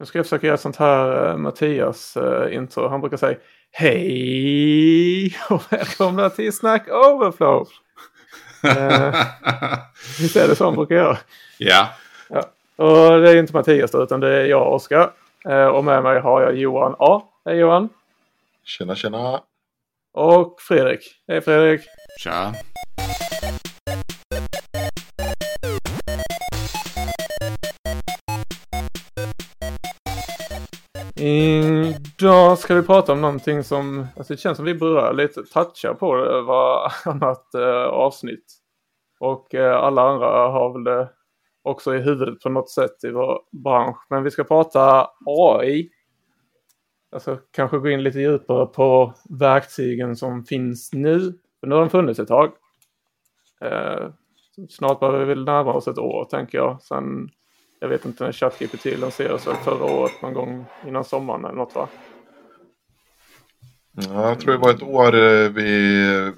Nu ska jag försöka göra sånt här uh, Mattias uh, intro. Han brukar säga Hej och välkomna till Snack Overflow. uh, visst är det så han brukar göra? Ja. ja. Och det är inte Mattias då, utan det är jag Oskar. Uh, och med mig har jag Johan A. Hej Johan. Tjena tjena. Och Fredrik. Hej Fredrik. Tja. Idag ska vi prata om någonting som, alltså det känns som vi berör lite, touchar på det varannat eh, avsnitt. Och eh, alla andra har väl det också i huvudet på något sätt i vår bransch. Men vi ska prata AI. Alltså kanske gå in lite djupare på verktygen som finns nu. För nu har de funnits ett tag. Eh, snart behöver vi väl närma oss ett år tänker jag. Sen jag vet inte när ChatGPT lanserades förra året någon gång innan sommaren eller något va? Ja, jag tror det var ett år eh, vid, eh,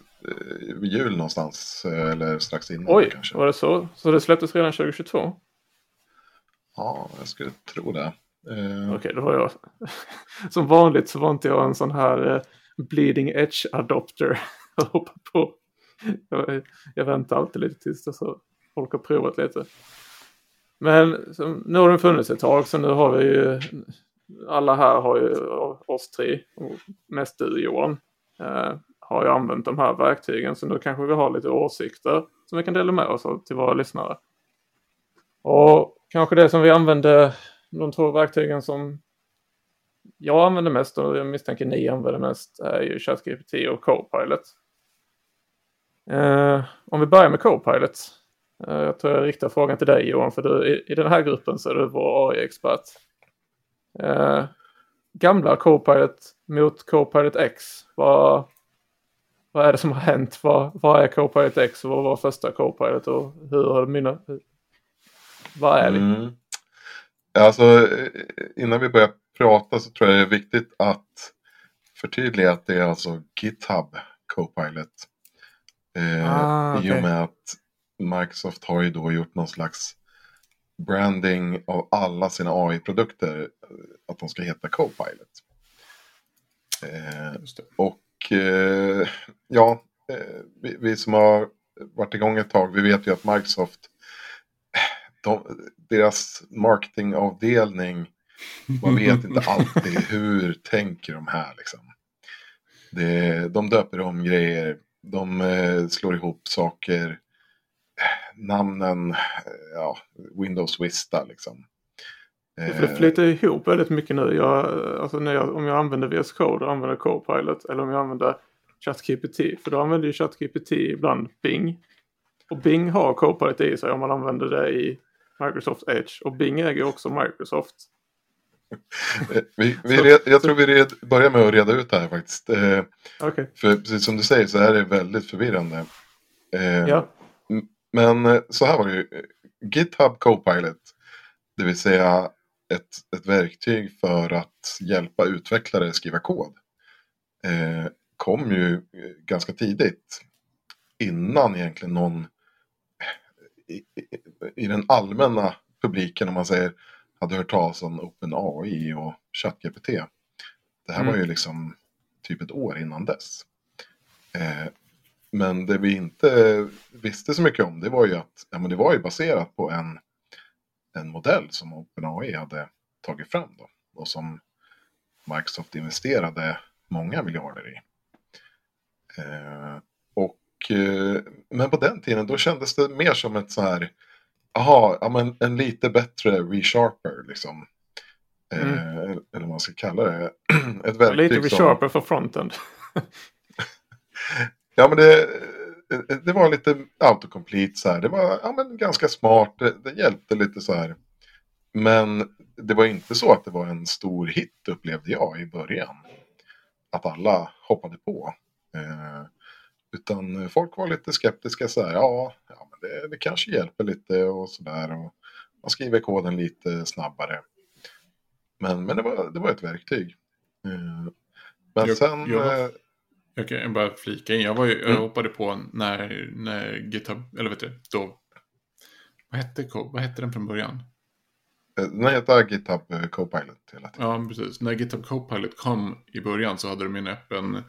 vid jul någonstans. Eh, eller strax innan Oj, kanske. var det så? Så det släpptes redan 2022? Ja, jag skulle tro det. Okej, okay, det var jag. Som vanligt så var inte jag en sån här bleeding edge adopter. Jag hoppar på. Jag, jag väntar alltid lite tills det så folk har provat lite. Men så, nu har den funnits ett tag så nu har vi ju alla här har ju oss tre och mest du Johan eh, har ju använt de här verktygen så nu kanske vi har lite åsikter som vi kan dela med oss av till våra lyssnare. Och kanske det som vi använder de två verktygen som jag använder mest och jag misstänker ni använder mest är ju ChatGPT och Copilot. Eh, om vi börjar med Copilot jag tror jag riktar frågan till dig Johan, för du, i, den här gruppen så är du vår AI-expert. Eh, gamla Copilot mot Copilot X. Vad, vad är det som har hänt? Vad, vad är Copilot X och vad var första Copilot och hur har det mina, Vad är vi? Mm. Alltså innan vi börjar prata så tror jag det är viktigt att förtydliga att det är alltså GitHub Copilot. Eh, ah, okay. I och med att Microsoft har ju då gjort någon slags branding av alla sina AI-produkter. Att de ska heta Copilot. Eh, och eh, ja, eh, vi, vi, som har varit igång ett tag, vi vet ju att Microsoft, de, deras marketingavdelning, man vet inte alltid hur tänker de här liksom. Det, de döper om grejer, de eh, slår ihop saker namnen, ja, Windows Vista liksom. För det flyter ihop väldigt mycket nu. Jag, alltså när jag, om jag använder VS Code och använder Copilot eller om jag använder ChatGPT. För då använder ju ChatGPT ibland Bing. Och Bing har Copilot i sig om man använder det i Microsoft Edge. Och Bing äger också Microsoft. vi, vi red, jag tror vi red, börjar med att reda ut det här faktiskt. Eh, okay. För precis som du säger så är det väldigt förvirrande. Eh, ja. Men eh, så här var det ju. GitHub Copilot. Det vill säga ett, ett verktyg för att hjälpa utvecklare skriva kod. Eh, kom ju eh, ganska tidigt. Innan egentligen någon i, i, i, den allmänna publiken om man säger hade hört talas om OpenAI och ChatGPT. Det här mm. var ju liksom typ ett år innan dess. Eh, men det vi inte visste så mycket om det var ju att ja, men det var ju baserat på en, en modell som OpenAI hade tagit fram då. Och som Microsoft investerade många miljarder i. Eh, och, eh, men på den tiden då kändes det mer som ett så här, aha, ja, men en lite bättre resharper liksom. Eh, mm. eller vad man ska kalla det. ett verktyg lite resharper som... för frontend. Ja men det, det var lite autocomplete så här. Det var ja, men ganska smart. Det, det, hjälpte lite så här. Men det var inte så att det var en stor hit upplevde jag i början. Att alla hoppade på. Eh, utan folk var lite skeptiska så här. Ja, ja men det, det kanske hjälper lite och så där. man skriver koden lite snabbare. Men, men det, var, det var ett verktyg. Eh, men jag, sen... Jag, eh, jag kan bara flika in. Jag, var ju, jag mm. hoppade på när, när GitHub, eller vet du, då. Vad hette, vad hette den från början? Eh, Den heter GitHub eh, Copilot hela tiden. Ja, precis. När GitHub Copilot kom i början så hade de en öppen,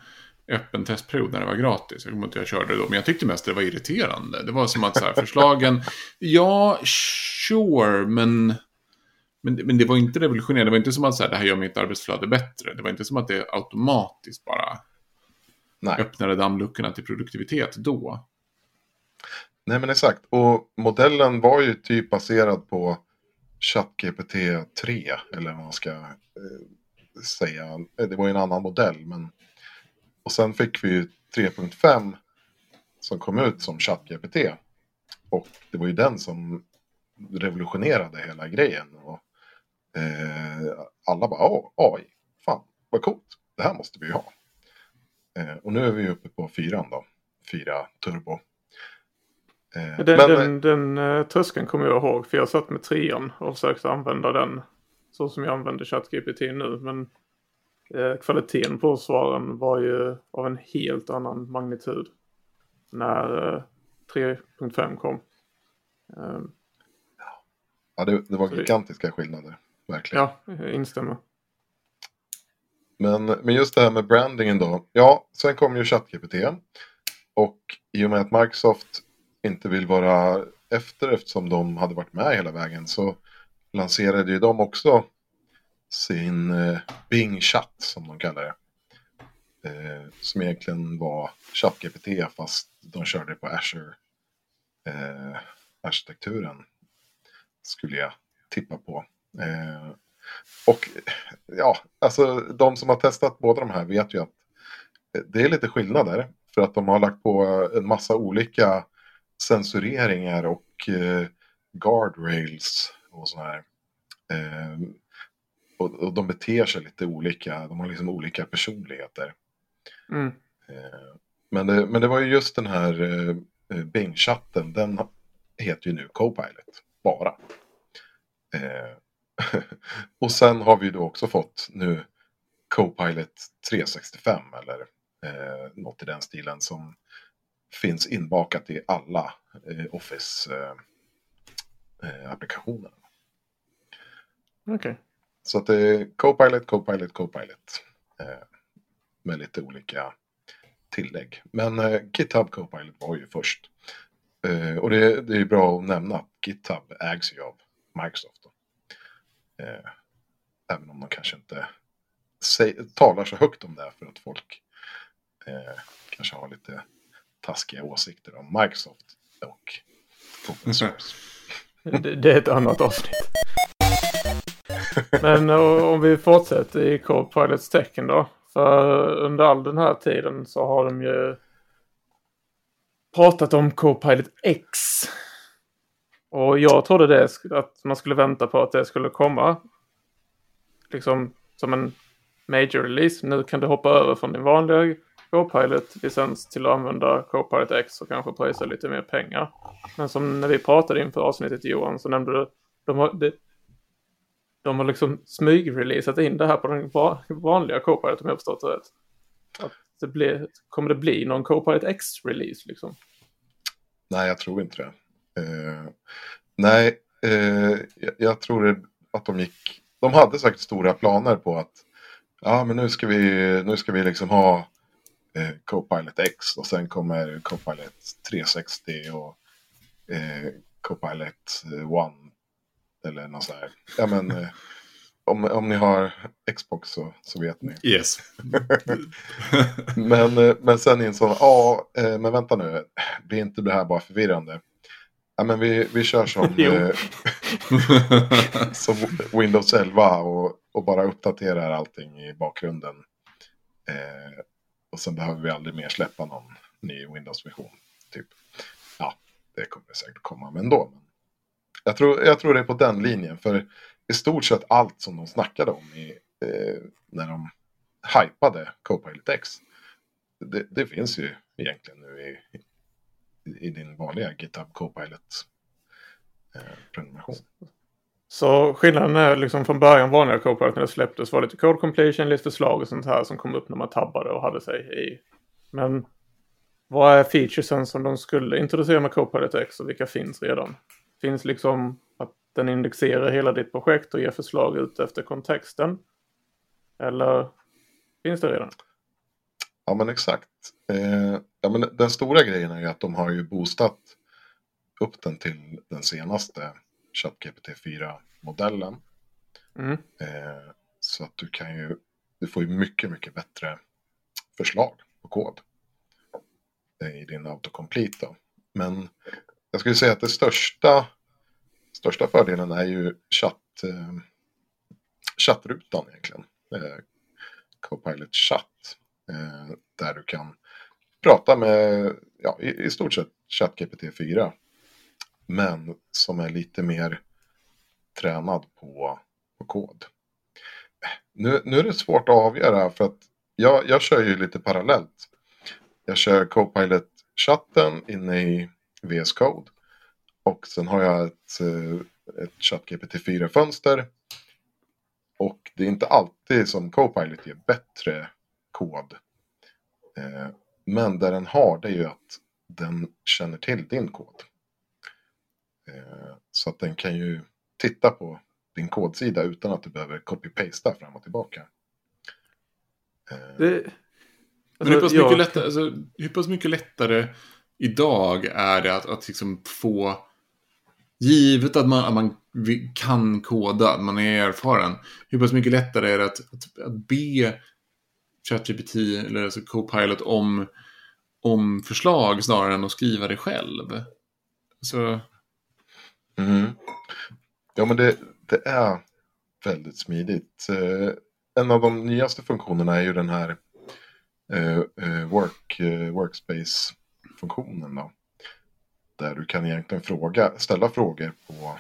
öppen testperiod när det var gratis. Jag kommer inte jag körde det då, men jag tyckte mest det var irriterande. Det var som att så här, förslagen, ja, sure, men, men, men det var inte revolutionerande. Det var inte som att så här, det här gör mitt arbetsflöde bättre. Det var inte som att det automatiskt bara Nej. öppnade dammluckorna till produktivitet då. Nej men exakt. Och modellen var ju typ baserad på ChatGPT 3. Eller vad man ska eh, säga. Eh, Det var ju en annan modell. Men... Och sen fick vi ju 3.5 som kom ut som ChatGPT. Och det var ju den som revolutionerade hela grejen. Och, eh, alla bara, AI, fan vad coolt. Det här måste vi ju ha. Eh, och nu är vi uppe på fyran då. Fyra turbo. Eh, Den, men, den, den uh, tröskeln kommer jag ihåg för jag satt med trean och försökte använda den så som jag använder ChatGPT nu. Men eh, kvaliteten på svaren var ju av en helt annan magnitud när eh, 3.5 kom. Eh, ja, det, det var så det- gigantiska skillnader. Verkligen. ja, jag instämmer. Men, men just det här med brandingen då. Ja, sen kom ju ChatGPT. Och i och med att Microsoft inte vill vara efter eftersom de hade varit med hela vägen så lanserade ju de också sin eh, Bing Chat som de kallar det. Eh, som egentligen var ChatGPT fast de körde på Azure eh, arkitekturen. Skulle jag tippa på. Eh, och ja, alltså de som har testat båda de här vet ju att det är lite skillnader. För att de har lagt på en massa olika censureringar och eh, guardrails och sådana här. Eh, och, och de beter sig lite olika, de har liksom olika personligheter. Mm. Eh, men, det, men det var ju just den här eh, Bing-chatten, den heter ju nu Copilot, bara. Eh, och sen har vi då också fått nu Copilot 365 eller eh, något i den stilen som finns inbakat i alla eh, Office-applikationer. Okej. Så att det är Copilot, Copilot, Copilot. Eh, med lite olika tillägg. Men eh, GitHub Copilot var ju först. Eh, och det, det är bra att nämna att GitHub ägs ju av Microsoft. Då. Eh, även om de kanske inte talar så högt om det för att folk eh, kanske har lite taskiga åsikter om Microsoft och open source. Det, det är ett annat avsnitt. Men och, om vi fortsätter i Copilots tecken då. För under all den här tiden så har de ju pratat om Copilot X. Och jag trodde det, att man skulle vänta på att det skulle komma. Liksom som en major release. Nu kan du hoppa över från din vanliga Copilot-licens till att använda Copilot X och kanske pröjsa lite mer pengar. Men som när vi pratade inför avsnittet Johan så nämnde du de har, de, de har liksom smygreleasat in det här på den vanliga Copilot om jag förstått det rätt. Att det blir, kommer det bli någon Copilot X-release liksom? Nej, jag tror inte det. Eh, nej, eh, jag, tror att de gick... De hade säkert stora planer på att ja, men nu ska vi, nu ska vi liksom ha eh, Copilot X och sen kommer Copilot 360 och eh, Copilot eh, One eller något sånt här. Ja, men eh, om, om ni har Xbox så, så vet ni. Yes. Men, eh, men sen insåg ja, eh, men vänta nu, blir inte det här bara förvirrande? Ja, men vi, vi kör som, eh, som Windows 11 och, och bara uppdaterar allting i bakgrunden. Eh, och sen behöver vi aldrig mer släppa någon ny Windows-version. Typ. Ja, det kommer säkert komma, men ändå. Jag tror, jag tror det är på den linjen, för i stort sett allt som de snackade om i, eh, när de hypade Copilot X. Det, det finns ju egentligen nu i, i, din vanliga GitHub Copilot-prenumeration. Eh, Så skillnaden är liksom från början vanliga Copilot när det släpptes var lite code completion, lite förslag och sånt här som kom upp när man tabbade och hade sig i. Men vad är featuresen som de skulle introducera med Copilot X och vilka finns redan? Finns liksom att den indexerar hela ditt projekt och ger förslag ut efter kontexten? Eller finns det redan? Ja men exakt. Eh, ja, men den stora grejen är ju att de har ju boostat upp den till den senaste ChatGPT 4-modellen. Mm. Eh, så att du kan ju, du får ju mycket, mycket bättre förslag på kod eh, i din autocomplete. Då. Men jag skulle säga att det största, största fördelen är ju chatt, eh, chattrutan egentligen. Eh, Copilot chatt. Eh, där du kan prata med, ja, i, i stort sett ChatGPT 4. Men som är lite mer tränad på, på kod. Eh, nu, nu är det svårt att avgöra för att jag, jag kör ju lite parallellt. Jag kör Copilot-chatten inne i VS Code. Och sen har jag ett, eh, ett ChatGPT 4-fönster. Och det är inte alltid som Copilot ger bättre kod. Eh, men det den har det är ju att den känner till din kod. Eh, så att den kan ju titta på din kodsida utan att du behöver copy-pasta fram och tillbaka. Eh, Det, Men hur pass, alltså, jag- mycket lättare, alltså, hur pass mycket lättare idag är det att, att liksom få... Givet att man, att man kan koda, att man är erfaren. Hur pass mycket lättare är det att, att, att be ChatGPT eller alltså Copilot om, om förslag snarare än att skriva det själv? Så, Mm. Ja, men det, det är väldigt smidigt. Eh, en av de nyaste funktionerna är ju den här eh, eh, work, workspace-funktionen. Då, där du kan egentligen fråga, ställa frågor på,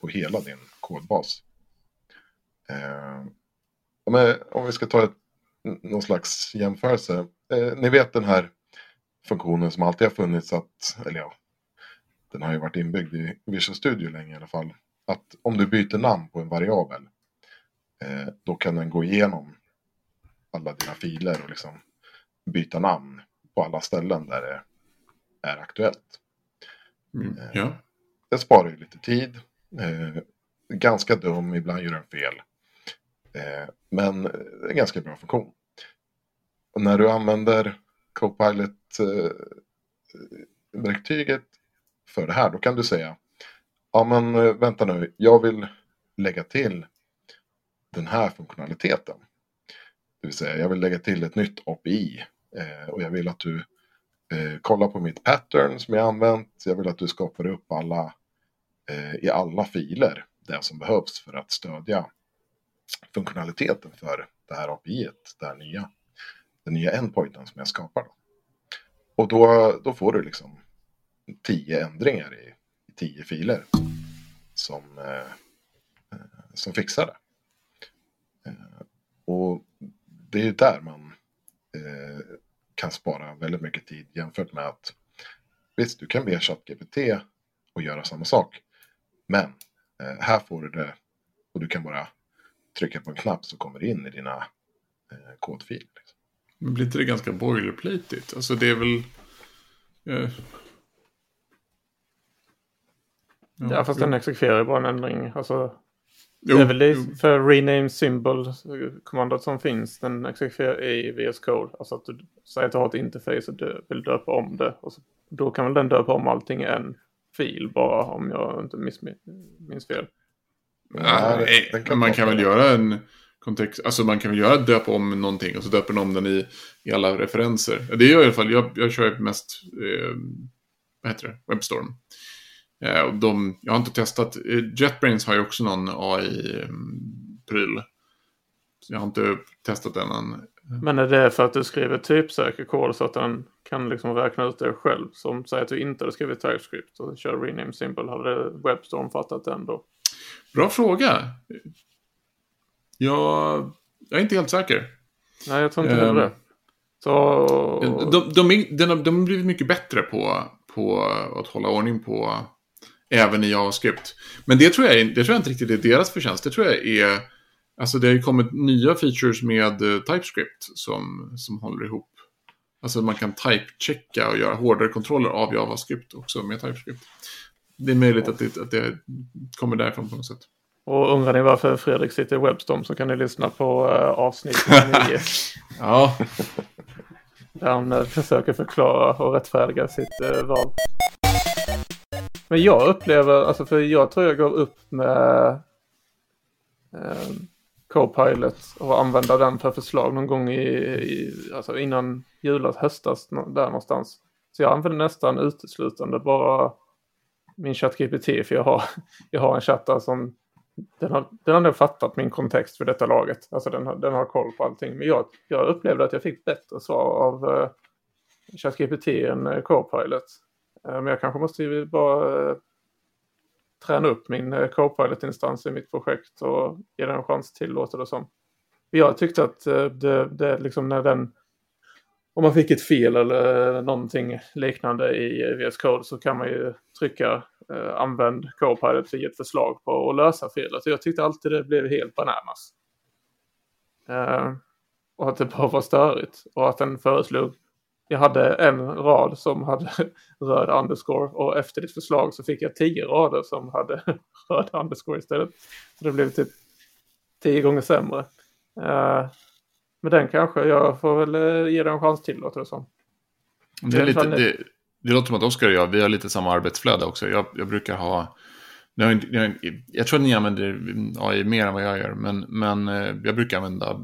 på hela din kodbas. Om vi ska ta ett, någon slags jämförelse. Eh, ni vet den här funktionen som alltid har funnits att, eller ja, den har ju varit inbyggd i Visual Studio länge i alla fall. Att om du byter namn på en variabel. Eh, då kan den gå igenom alla dina filer och liksom byta namn på alla ställen där det är aktuellt. mm, ja. Det sparar ju lite tid. Eh, ganska dum, ibland gör den fel. Eh, men det är en ganska bra funktion. Och när du använder Copilot-verktyget eh, för det här, då kan du säga Ja men eh, vänta nu, jag vill lägga till den här funktionaliteten. Det vill säga, jag vill lägga till ett nytt API. Eh, och jag vill att du eh, kollar på mitt pattern som jag använt. Jag vill att du skapar upp alla eh, i alla filer det som behövs för att stödja funktionaliteten för det här API, det här nya, den nya endpointen som jag skapar. Då. Och då, då får du liksom tio ändringar i, i tio filer som, eh, eh, som fixar det. Eh, och det är ju där man eh, kan spara väldigt mycket tid jämfört med att visst, du kan be ChatGPT och göra samma sak. Men eh, här får du det och du kan bara trycka på en knapp så kommer det in i dina eh, kodfiler. Liksom. Men blir inte det ganska boilerplatigt? Alltså det är väl... Eh, Ja, fast den exekverar ju bara en ändring. Alltså, jo, det är väl det jo. för rename symbol kommandot som finns. Den exekverar i VS Code. Alltså att du säger att du har ett interface och du vill döpa om det. Och så, då kan väl den döpa om allting i en fil bara om jag inte miss, minns fel. Ja, den man kan väl det. göra en kontext, alltså man kan väl göra döpa om någonting och så döper den om den i, i alla referenser. Det gör jag i alla fall, jag, jag kör ju mest, eh, vad heter det, Webstorm. Eh, och de, jag har inte testat, eh, JetBrains har ju också någon AI-pryl. Så jag har inte testat den än. Men är det för att du skriver typsäker kod så att den kan liksom räkna ut det själv? Som säger att du inte hade skrivit TypeScript och kör rename symbol. Hade Webstorm fattat den då? Bra fråga. Jag, jag är inte helt säker. Nej, jag tror inte Ehm, det. det. Så... De, de, har, de har blivit mycket bättre på, på att hålla ordning på även i JavaScript. Men det tror, jag, det tror jag inte riktigt är deras förtjänst. Det tror jag är... Alltså det har ju kommit nya features med eh, TypeScript som, som håller ihop. Alltså man kan type-checka och göra hårdare kontroller av JavaScript också med TypeScript. Det är möjligt att det, att det kommer därifrån på något sätt. Och undrar ni varför Fredrik sitter i Webstorm så kan ni lyssna på uh, avsnitt 9. ja. Där han uh, försöker förklara och rättfärdiga sitt uh, val. Men jag upplever, alltså för jag tror jag går upp med uh, Copilot och använda den för förslag någon gång i, i alltså innan julas, höstas, där någonstans. Så jag använder nästan uteslutande bara min ChatGPT för jag har, jag har en chatt där som den har, den har nog fattat min kontext för detta laget. Alltså den har, den har koll på allting. Men jag, jag upplevde att jag fick bättre svar av eh, uh, ChatGPT än uh, Copilot. Uh, men jag kanske måste bara uh, träna upp min uh, Copilot-instans i mitt projekt och ge den en chans till, låter det som. Jag tyckte att uh, det, det liksom när den om man fick ett fel eller någonting liknande i VS Code så kan man ju trycka eh, använd Copilot ge ett förslag på att lösa felet. jag tyckte alltid det blev helt bananas. Eh, och att det bara var störigt. Och att den föreslog, jag hade en rad som hade röd underscore och efter ditt förslag så fick jag tio rader som hade röd underscore istället. Så det blev typ tio gånger sämre. Eh, men den kanske, jag får väl eh, ge den en chans till låter det som. Det, är lite, det, det låter som att Oskar och jag, vi har lite samma arbetsflöde också. Jag, jag brukar ha, jag, jag, jag, tror att ni använder AI mer än vad jag gör, men, men eh, jag brukar använda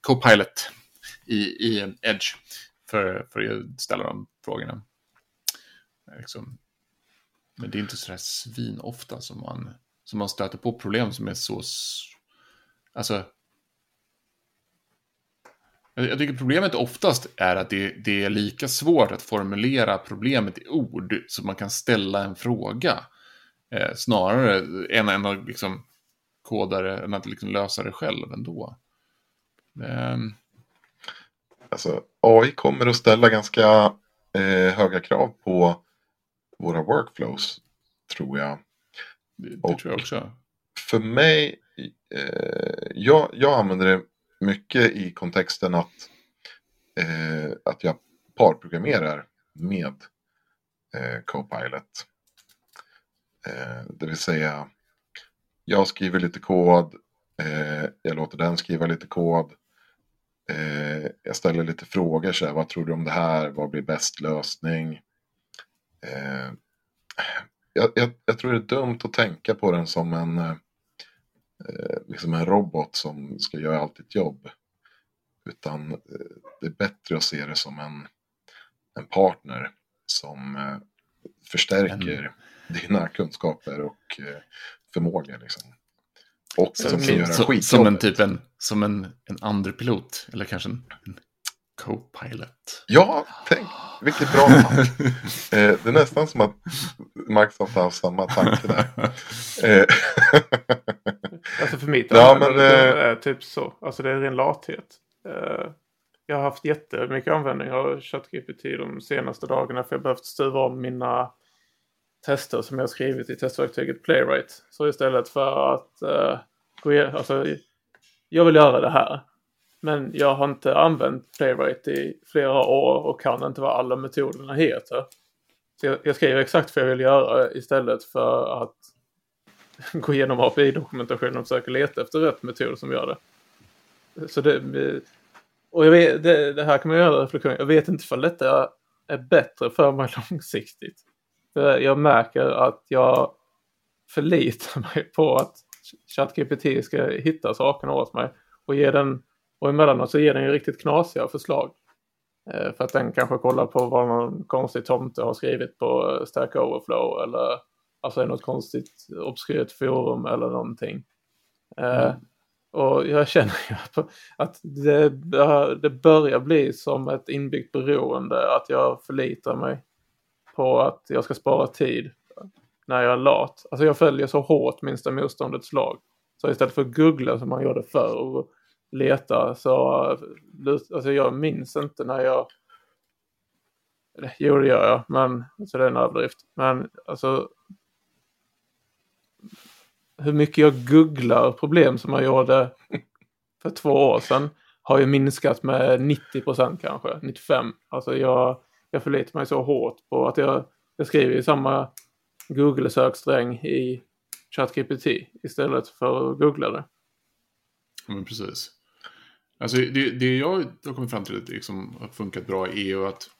Copilot i, i Edge för, för att ställa de frågorna. Liksom. Men det är inte sådär svinofta som man, som man stöter på problem som är så... Alltså, jag tycker problemet oftast är att det, det, är lika svårt att formulera problemet i ord så man kan ställa en fråga. Eh, snarare än, än att liksom koda det, än att liksom lösa det själv ändå. Eh. Alltså, AI kommer att ställa ganska eh, höga krav på våra workflows, tror jag. Det, det tror jag också. För mig, eh, jag, jag använder det mycket i kontexten att, eh, att jag parprogrammerar med eh, Copilot. Eh, det vill säga, jag skriver lite kod, eh, jag låter den skriva lite kod. Eh, jag ställer lite frågor, så här, vad tror du om det här, vad blir bäst lösning? Eh, jag, jag, jag, tror det är dumt att tänka på den som en Eh, liksom en robot som ska göra allt ditt jobb. Utan eh, det är bättre att se det som en, en partner som eh, förstärker en... dina kunskaper och förmåga. Liksom. Och som, som kan göra skitjobbet. Som en typ en, som en, en andra pilot eller kanske en, en Co-pilot. Ja, tänk vilket bra namn. eh, det är nästan som att Microsoft har samma tanke där. Alltså för mitt ja, men, det eh, är typ så. Alltså det är ren lathet. Eh, jag har haft jättemycket användning av ChatGPT de senaste dagarna för jag har behövt stuva om mina tester som jag skrivit i testverktyget Playwright. Så istället för att uh, gå igenom, alltså jag vill göra det här. Men jag har inte använt Playwright i flera år och kan inte vad alla metoderna heter. Så jag, jag skriver exakt vad jag vill göra istället för att gå igenom API-dokumentationen och försöka leta efter rätt metod som gör det. Så det, och jag vet, det, det här kan man göra reflektion. Jag vet inte ifall detta är bättre för mig långsiktigt. För jag märker att jag förlitar mig på att ChatGPT ska hitta sakerna åt mig och ge den och emellanåt så ger den ju riktigt knasiga förslag. Eh, för att den kanske kollar på vad någon konstig tomte har skrivit på Stack Overflow eller alltså något konstigt obskyrt forum eller någonting. Eh, mm. Och jag känner ju att det, det börjar bli som ett inbyggt beroende att jag förlitar mig på att jag ska spara tid när jag är lat. Alltså jag följer så hårt minsta motståndets lag. Så istället för att googla som man gjorde förr och leta så alltså jag minns inte när jag Jo det gör jag men så det är en överdrift. Men alltså hur mycket jag googlar problem som jag gjorde för två år sedan har ju minskat med 90 procent kanske, 95. Alltså jag, jag förlitar mig så hårt på att jag, jag skriver i samma Google-söksträng i ChatGPT istället för att googla det. Ja, men precis. Alltså det, det jag har kommit fram till att liksom har funkat bra är ju att,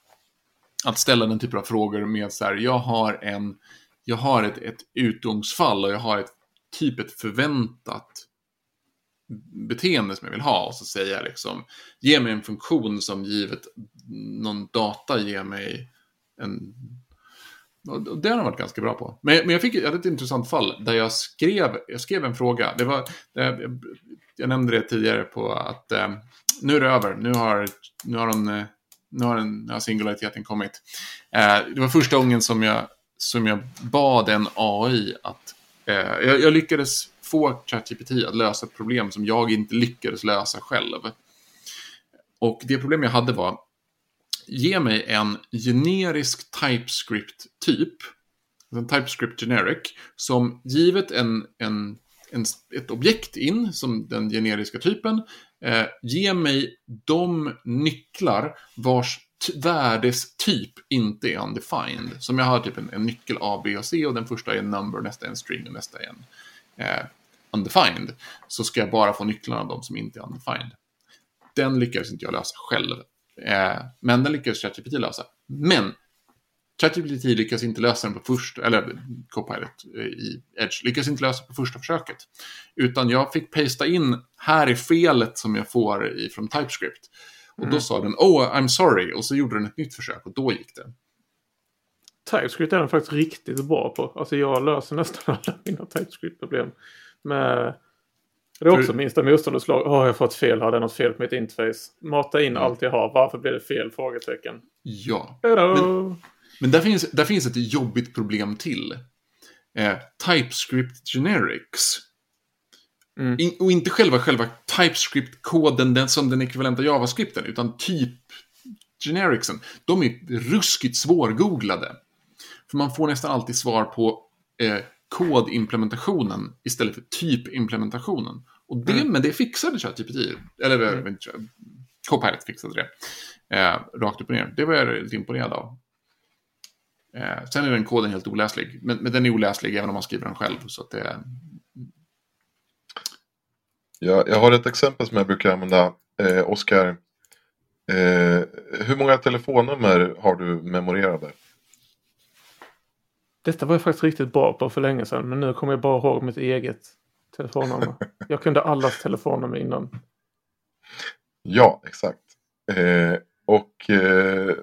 att ställa den typen av frågor med så här, jag har en, jag har ett, ett utgångsfall och jag har ett typ ett förväntat beteende som jag vill ha och så säger jag liksom, ge mig en funktion som givet någon data ger mig en och det har jag varit ganska bra på. Men, men jag fick jag hade ett intressant fall där jag skrev, jag skrev en fråga. Det var, jag, jag nämnde det tidigare på att eh, nu är det över. Nu har, nu har, de, eh, nu har, den, nu har singulariteten kommit. Eh, det var första gången som jag, som jag bad en AI att... Eh, jag, jag lyckades få ChatGPT att lösa ett problem som jag inte lyckades lösa själv. Och det problem jag hade var ge mig en generisk TypeScript-typ, en TypeScript generic, som givet en, en, en, ett objekt in, som den generiska typen, eh, ge mig de nycklar vars värdestyp inte är undefined. Som jag har typ en, en, nyckel A, B och C och den första är en number, nästa är en string och nästa är en eh, undefined. Så ska jag bara få nycklarna av de som inte är undefined. Den lyckades inte jag lösa själv. Eh, men den lyckades ChatGPT lösa. Men ChatGPT lyckas inte lösa den på första, eller Copilot eh, i Edge, lyckas inte lösa på första försöket. Utan jag fick pasta in, här är felet som jag får från TypeScript. Och mm. då sa den, oh I'm sorry, och så gjorde den ett nytt försök och då gick det. TypeScript är den faktiskt riktigt bra på. Alltså jag löser nästan alla mina TypeScript-problem med det är också minsta motståndarslag. Åh, oh, jag fått fel. Har det något fel på mitt interface? Mata in mm. allt jag har. Varför blir det fel? Frågetecken. Ja. Men, men, där, finns, där finns ett jobbigt problem till. Eh, TypeScript Generics. Mm. In, och inte själva, själva TypeScript-koden den, som den ekvivalenta JavaScripten, utan typ genericsen. De är ruskigt svårgooglade. För man får nästan alltid svar på eh, kodimplementationen istället för typimplementationen. Och det, mm. Men det fixade ChatGPT, eller mm. Copilot fixade det. Eh, rakt upp och ner. Det var jag lite imponerad av. Eh, sen är den koden helt oläslig. Men, men, den är oläslig även om man skriver den själv. Så att det... jag, jag har ett exempel som jag brukar använda. Eh, Oskar, eh, hur många telefonnummer har du memorerade? Detta var jag faktiskt riktigt bra på för länge sedan. Men nu kommer jag bara ihåg mitt eget telefonnummer. jag kunde allas telefonnummer innan. Ja, exakt. Eh, och eh,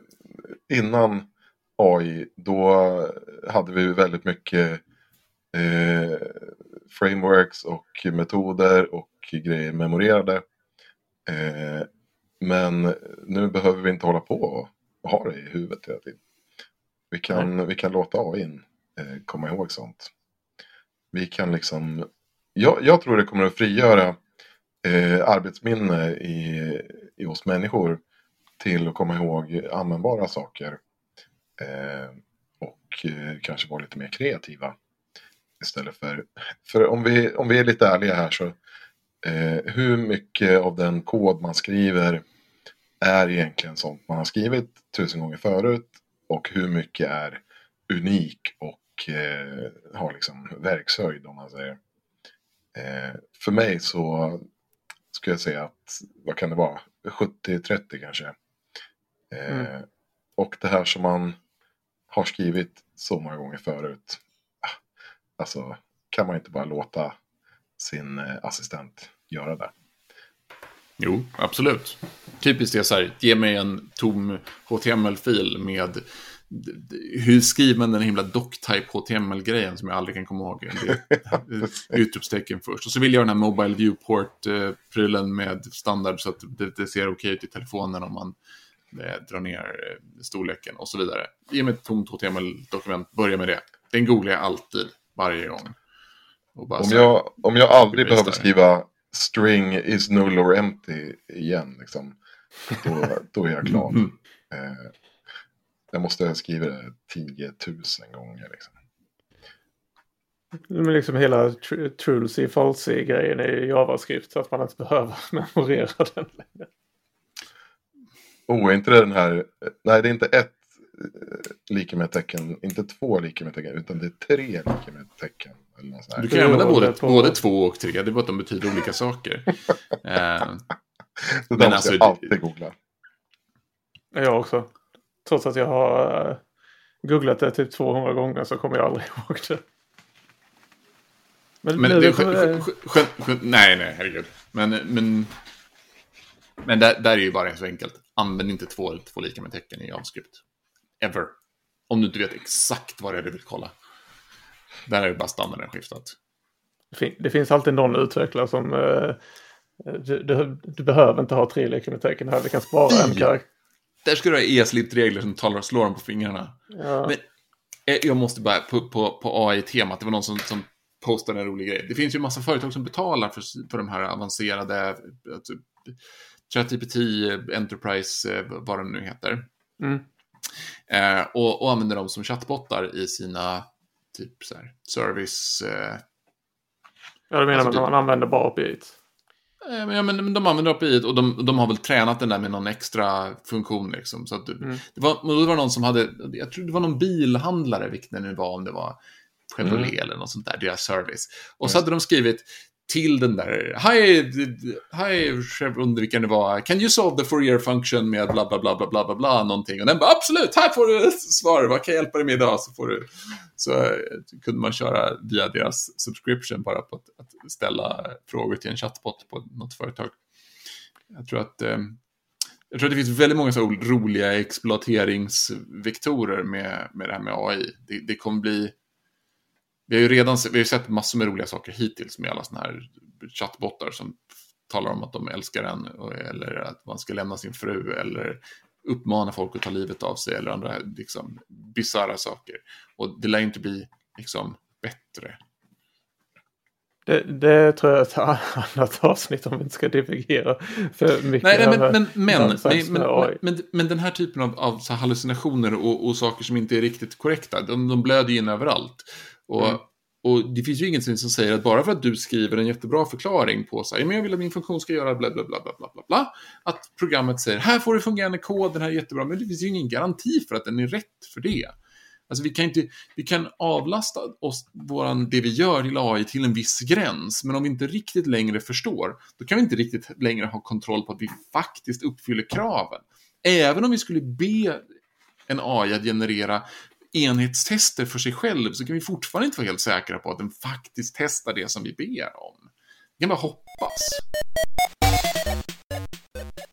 innan AI då hade vi väldigt mycket eh, frameworks och metoder och grejer memorerade. Eh, men nu behöver vi inte hålla på och ha det i huvudet hela tiden. Vi kan, vi kan låta AI eh, komma ihåg sånt. Vi kan liksom, jag, jag tror det kommer att frigöra eh, arbetsminne i, i oss människor till att komma ihåg användbara saker. Eh, och eh, kanske vara lite mer kreativa. Istället för, för om vi, om vi är lite ärliga här så eh, hur mycket av den kod man skriver är egentligen sånt man har skrivit tusen gånger förut och hur mycket är unik och eh, har liksom verkshöjd om man säger. Eh, för mig så skulle jag säga att, vad kan det vara, 70-30 kanske. Eh, mm. Och det här som man har skrivit så många gånger förut. Alltså, kan man inte bara låta sin eh, assistent göra det? Jo, absolut. Typiskt är så här, ge mig en tom HTML-fil med hur skriver man den himla doctype HTML-grejen som jag aldrig kan komma ihåg? Utropstecken först. Och så vill jag den här Mobile Viewport-prylen med standard så att det, det ser okej okay ut i telefonen om man eh, drar ner eh, storleken och så vidare. Ge mig ett tomt HTML-dokument, börja med det. Den googlar jag alltid, varje gång. om, jag, om jag aldrig behöver skriva string is null or empty igen, liksom, då, då är jag klar. Mm. Eh, jag måste ha skrivit det 10 000 gånger. Liksom. Men liksom hela tr trulsy falsy grejen i JavaScript så att man inte behöver memorera den längre. Oh, är inte det den här, nej det är inte ett lika med tecken, inte två lika med tecken, utan det är tre lika med tecken. Eller något. Du kan använda både, på- både två och tre, det är bara att de betyder olika saker. Eh, Det Men alltså, jag det- alltid googla. Jag också. Trots att jag har eh, googlat det typ 200 gånger så kommer jag aldrig ihåg det. Men, Men det, kommer det- sk- sk- sk- sk- nej, nej, herregud. Men, men, men där, där är ju bara så enkelt. Använd inte två, två lika med tecken i JavaScript. Ever. Om du inte vet exakt vad det är du vill kolla. Där är det bara standarden skiftat. Det fin- Det finns alltid någon utvecklare som... eh, du, du, du behöver inte ha tre tecken här. Vi kan spara en Fy! karaktär. Där ska du ha ESLint-regler som talar och slår dem på fingrarna. Ja. Men eh, jag måste bara, på, på, på AI-temat, det var någon som, som postade en rolig grej. Det finns ju massa företag som betalar för, för de här avancerade, eh, typ, ChatGPT, Enterprise, vad de nu heter. Mm. Eh, och, och använder dem som chattbottar i sina typ så här, service... Eh, Ja, du menar Alltså, att man använder bara API. eh, men, ja, men de använder API och de, de har väl tränat den där med någon extra funktion liksom. Så att du, Mm. det, var, det var någon som hade, jag tror det var någon bilhandlare, vilket det nu var, om det var Chevrolet Mm. eller något sånt där, deras service. Och så hade de skrivit till den där, Hi, d- hi Chevron, vilken det var, can you solve the Fourier function med bla bla bla bla bla bla bla någonting. Och den bara, absolut, här får du svar, vad kan jag hjälpa dig med idag? Så får du, så eh, kunde man köra via deras subscription bara på att, att ställa frågor till en chatbot på något företag. Jag tror att eh, jag tror att det finns väldigt många så roliga exploateringsvektorer med, med det här med AI. Det, det kommer bli... Vi har ju redan vi har ju sett massor med roliga saker hittills med alla sådana här chattbottar som talar om att de älskar en eller att man ska lämna sin fru eller uppmana folk att ta livet av sig eller andra liksom, bisarra saker. Och det lär inte bli liksom bättre. Det, det tror jag är ett annat avsnitt om vi inte ska divergera för mycket. Nej, nej men, men, men, nonsens men, men, men, men den här typen av, av hallucinationer och, och saker som inte är riktigt korrekta, de, de blöder ju in överallt. Och, Mm. och det finns ju ingenting som säger att bara för att du skriver en jättebra förklaring på så här, men jag vill att min funktion ska göra bla bla bla bla bla bla bla, att programmet säger här får du fungerande kod, den här är jättebra, men det finns ju ingen garanti för att den är rätt för det. Alltså vi kan inte, vi kan avlasta oss våran, det vi gör till AI till en viss gräns, men om vi inte riktigt längre förstår, då kan vi inte riktigt längre ha kontroll på att vi faktiskt uppfyller kraven. Även om vi skulle be en AI att generera enhetstester för sig själv så kan vi fortfarande inte vara helt säkra på att den faktiskt testar det som vi ber om. Vi kan bara hoppas.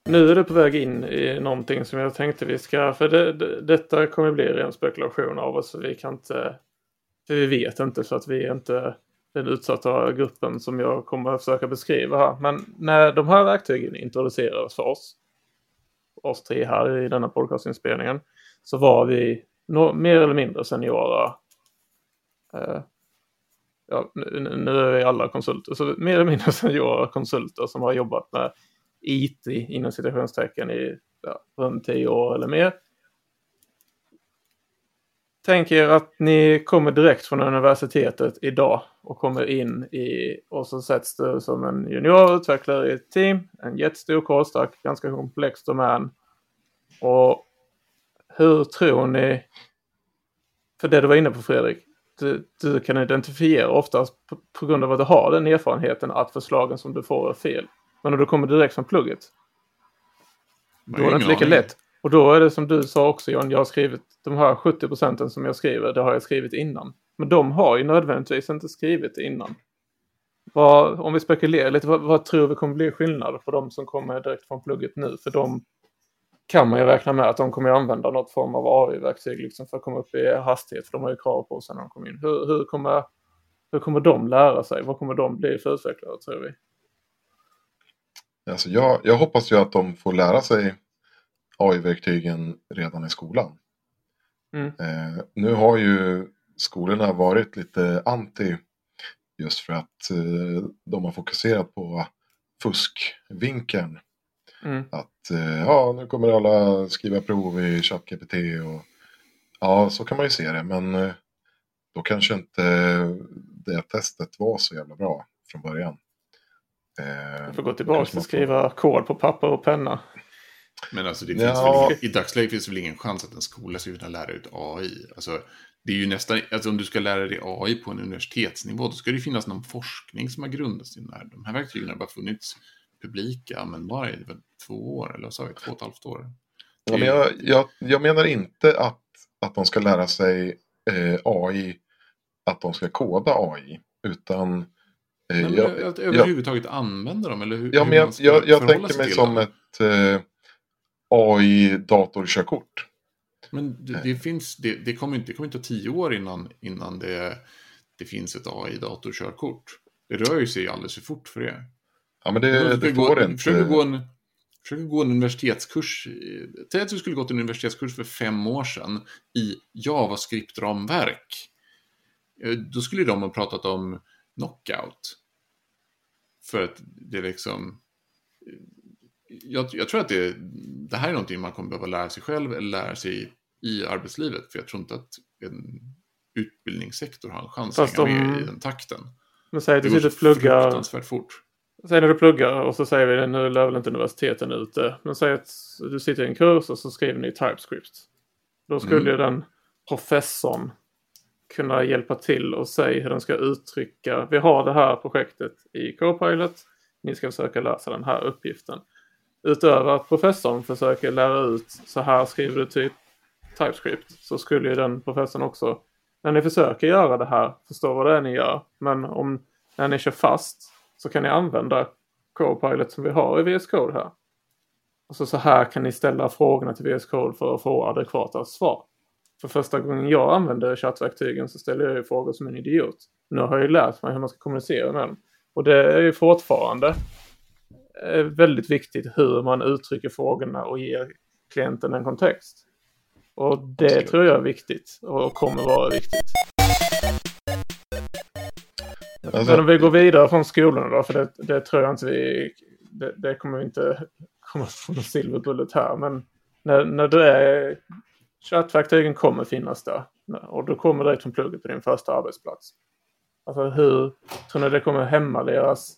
Nu är du på väg in i någonting som jag tänkte vi ska, för det, det, detta kommer bli ren spekulation av oss. Vi kan inte, för vi vet inte så att vi är inte den utsatta gruppen som jag kommer att försöka beskriva här. Men när de här verktygen introducerades för oss, oss tre här i denna podcastinspelningen, så var vi no, mer eller mindre seniora. Eh, ja, nu, nu är vi alla konsulter, så mer eller mindre seniora konsulter som har jobbat med IT inom citationstecken i ja, runt tio år eller mer. Tänk er att ni kommer direkt från universitetet idag och kommer in i och så sätts du som en juniorutvecklare i ett team. En jättestor kodstack, ganska komplex domän. Och hur tror ni, för det du var inne på Fredrik, du, du kan identifiera oftast på, på grund av att du har den erfarenheten att förslagen som du får är fel. Men om du kommer direkt från plugget, då är det inte lika aning. lätt. Och då är det som du sa också John, jag har skrivit de här 70 procenten som jag skriver, det har jag skrivit innan. Men de har ju nödvändigtvis inte skrivit innan. Vad, om vi spekulerar lite, vad, vad tror vi kommer bli skillnad på de som kommer direkt från plugget nu? För de kan man ju räkna med att de kommer att använda något form av AI-verktyg liksom för att komma upp i hastighet, för de har ju krav på sig när de kommer in. Hur, hur, kommer, hur kommer de lära sig? Vad kommer de bli för utvecklare, tror vi? Alltså jag, jag hoppas ju att de får lära sig AI-verktygen redan i skolan. Mm. Eh, nu har ju skolorna varit lite anti just för att eh, de har fokuserat på fuskvinkeln. Mm. Att ja, nu kommer alla skriva prov i ChatGPT och ja, så kan man ju se det. Men eh, då kanske inte det testet var så jävla bra från början. Eh, Du får gå tillbaka får- skriva kod på papper och penna. Men alltså det finns Ja. väl, i dagsläget finns det väl ingen chans att en skola ska kunna lära ut AI. Alltså, det är ju nästan, alltså om du ska lära dig AI på en universitetsnivå, då ska det finnas någon forskning som har grundats i den här. De här verktygen har bara funnits publika, användbara i väl två år, eller vi, två och ett halvt år. Ja, men jag, jag, jag menar inte att, att de ska lära sig eh, AI, att de ska koda AI, utan eh, Men, jag, att jag, överhuvudtaget använda dem, eller hur, ja, hur men jag, man ska jag, jag tänker mig som dem. ett eh, AI-datorkörkort. Men det, det finns, det, det kommer inte, det kommer inte tio år innan, innan det, det finns ett AI-datorkörkort. Det rör ju sig alldeles för fort för det. Ja, men Du det, det går gå, inte. Försöker gå en, försöker gå en universitetskurs. Säg att du skulle gått en universitetskurs för fem år sedan i JavaScript-ramverk. Eh, Då skulle de ha pratat om knockout. För att det är liksom... Jag, jag tror att det, det här är någonting man kommer behöva lära sig själv eller lära sig i arbetslivet. För jag tror inte att en utbildningssektor har en chans Fast att hänga de- med i den takten. Men säg att Det du sitter och pluggar. fruktansvärt fort. Säg när du pluggar och så säger vi nu lär väl inte universiteten ute. Men säg att du sitter i en kurs och så skriver ni TypeScript. Då skulle Mm. ju den professorn kunna hjälpa till och säga hur den ska uttrycka. Vi har det här projektet i Copilot. Ni ska försöka lösa den här uppgiften. Utöver att professorn försöker lära ut så här skriver du typ TypeScript så skulle ju den professorn också när ni försöker göra det här förstå vad det är ni gör. Men om när ni kör fast så kan ni använda Copilot som vi har i VS Code här. Och så, så här kan ni ställa frågorna till VS Code för att få adekvata svar. För första gången jag använde chattverktygen så ställde jag ju frågor som en idiot. Nu har jag ju lärt mig hur man ska kommunicera med dem. Och det är ju fortfarande eh, väldigt viktigt hur man uttrycker frågorna och ger klienten en kontext. Och det Absolut. tror jag är viktigt och kommer vara viktigt. Alltså, Men om vi går vidare från skolorna då, för det, det tror jag inte vi... Det, det kommer vi inte komma någon silver bullet här. Men när, när du är... Chattverktygen kommer finnas där. Och du kommer direkt från plugget på din första arbetsplats. Alltså hur tror ni det kommer hämma deras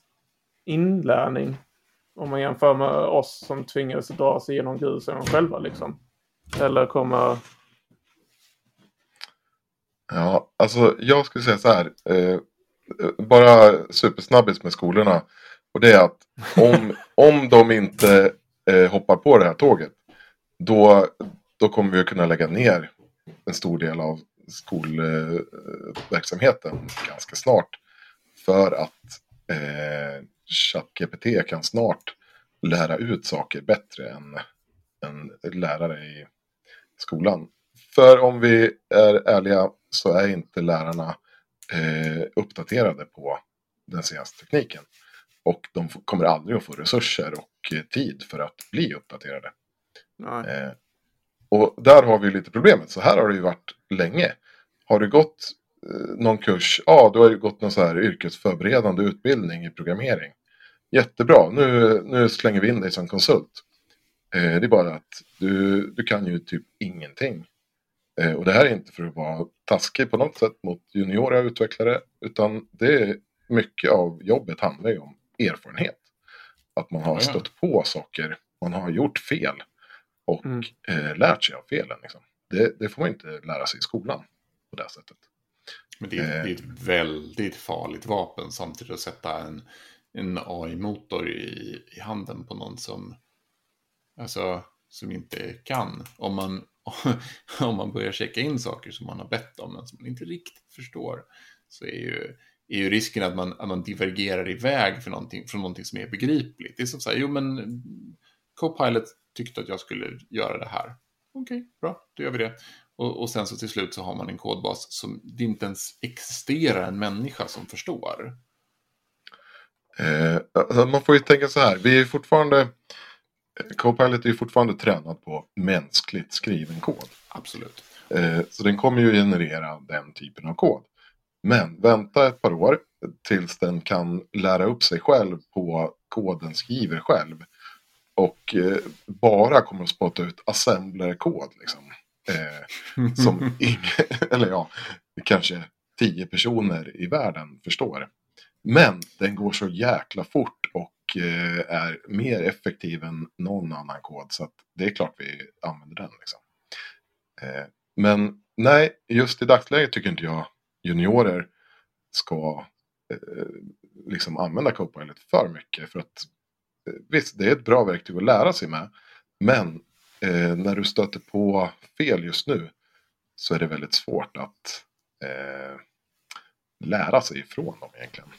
inlärning? Om man jämför med oss som tvingades dra sig igenom grusen själva liksom. Eller kommer... Ja, alltså jag skulle säga så här. Eh, bara supersnabbis med skolorna. Och det är att om, om de inte eh, hoppar på det här tåget. Då, då kommer vi att kunna lägga ner en stor del av skolverksamheten ganska snart. För att eh, ChatGPT kan snart lära ut saker bättre än, än lärare i skolan. För om vi är ärliga så är inte lärarna eh, uppdaterade på den senaste tekniken. Och de kommer aldrig att få resurser och eh, tid för att bli uppdaterade. Eh, och där har vi lite problemet. Så här har det ju varit länge. Har du gått eh, någon kurs, ja du har ju gått någon så här yrkesförberedande utbildning i programmering. Jättebra, nu, nu slänger vi in dig som konsult. Eh, det är bara att du, du kan ju typ ingenting. Eh, och det här är inte för att vara taskig på något sätt mot juniora utvecklare. Utan det är mycket av jobbet handlar ju om erfarenhet. Att man har stött på saker, man har gjort fel. Och Mm. eh, lärt sig av felen. Liksom. Det, det får man inte lära sig i skolan på det sättet. Men det är, Eh. det är ett väldigt farligt vapen samtidigt att sätta en, en AI-motor i, i handen på någon som, alltså, som inte kan. Om man, om man börjar checka in saker som man har bett om men som man inte riktigt förstår så är ju, är ju risken att man, att man divergerar iväg för någonting, från någonting som är begripligt. Det är som så här, jo men Copilot tyckte att jag skulle göra det här. Okej, bra, då gör vi det. Och, och sen så till slut så har man en kodbas som det inte ens existerar en människa som förstår. Eh, alltså man får ju tänka så här, vi är fortfarande Copilot är ju fortfarande tränad på mänskligt skriven kod. Absolut. Eh, så den kommer ju generera den typen av kod. Men vänta ett par år tills den kan lära upp sig själv på koden skriver själv. Och eh, bara kommer att spotta ut assembler-kod. Liksom. Eh, som ingen, eller ja, kanske tio personer i världen förstår. Men den går så jäkla fort Eh, är mer effektiv än någon annan kod. Så att det är klart vi använder den. Liksom. Eh, men nej, just i dagsläget tycker inte jag juniorer ska eh, liksom använda Copilot för mycket. För att visst, det är ett bra verktyg att lära sig med. Men eh, när du stöter på fel just nu så är det väldigt svårt att eh, lära sig ifrån dem egentligen.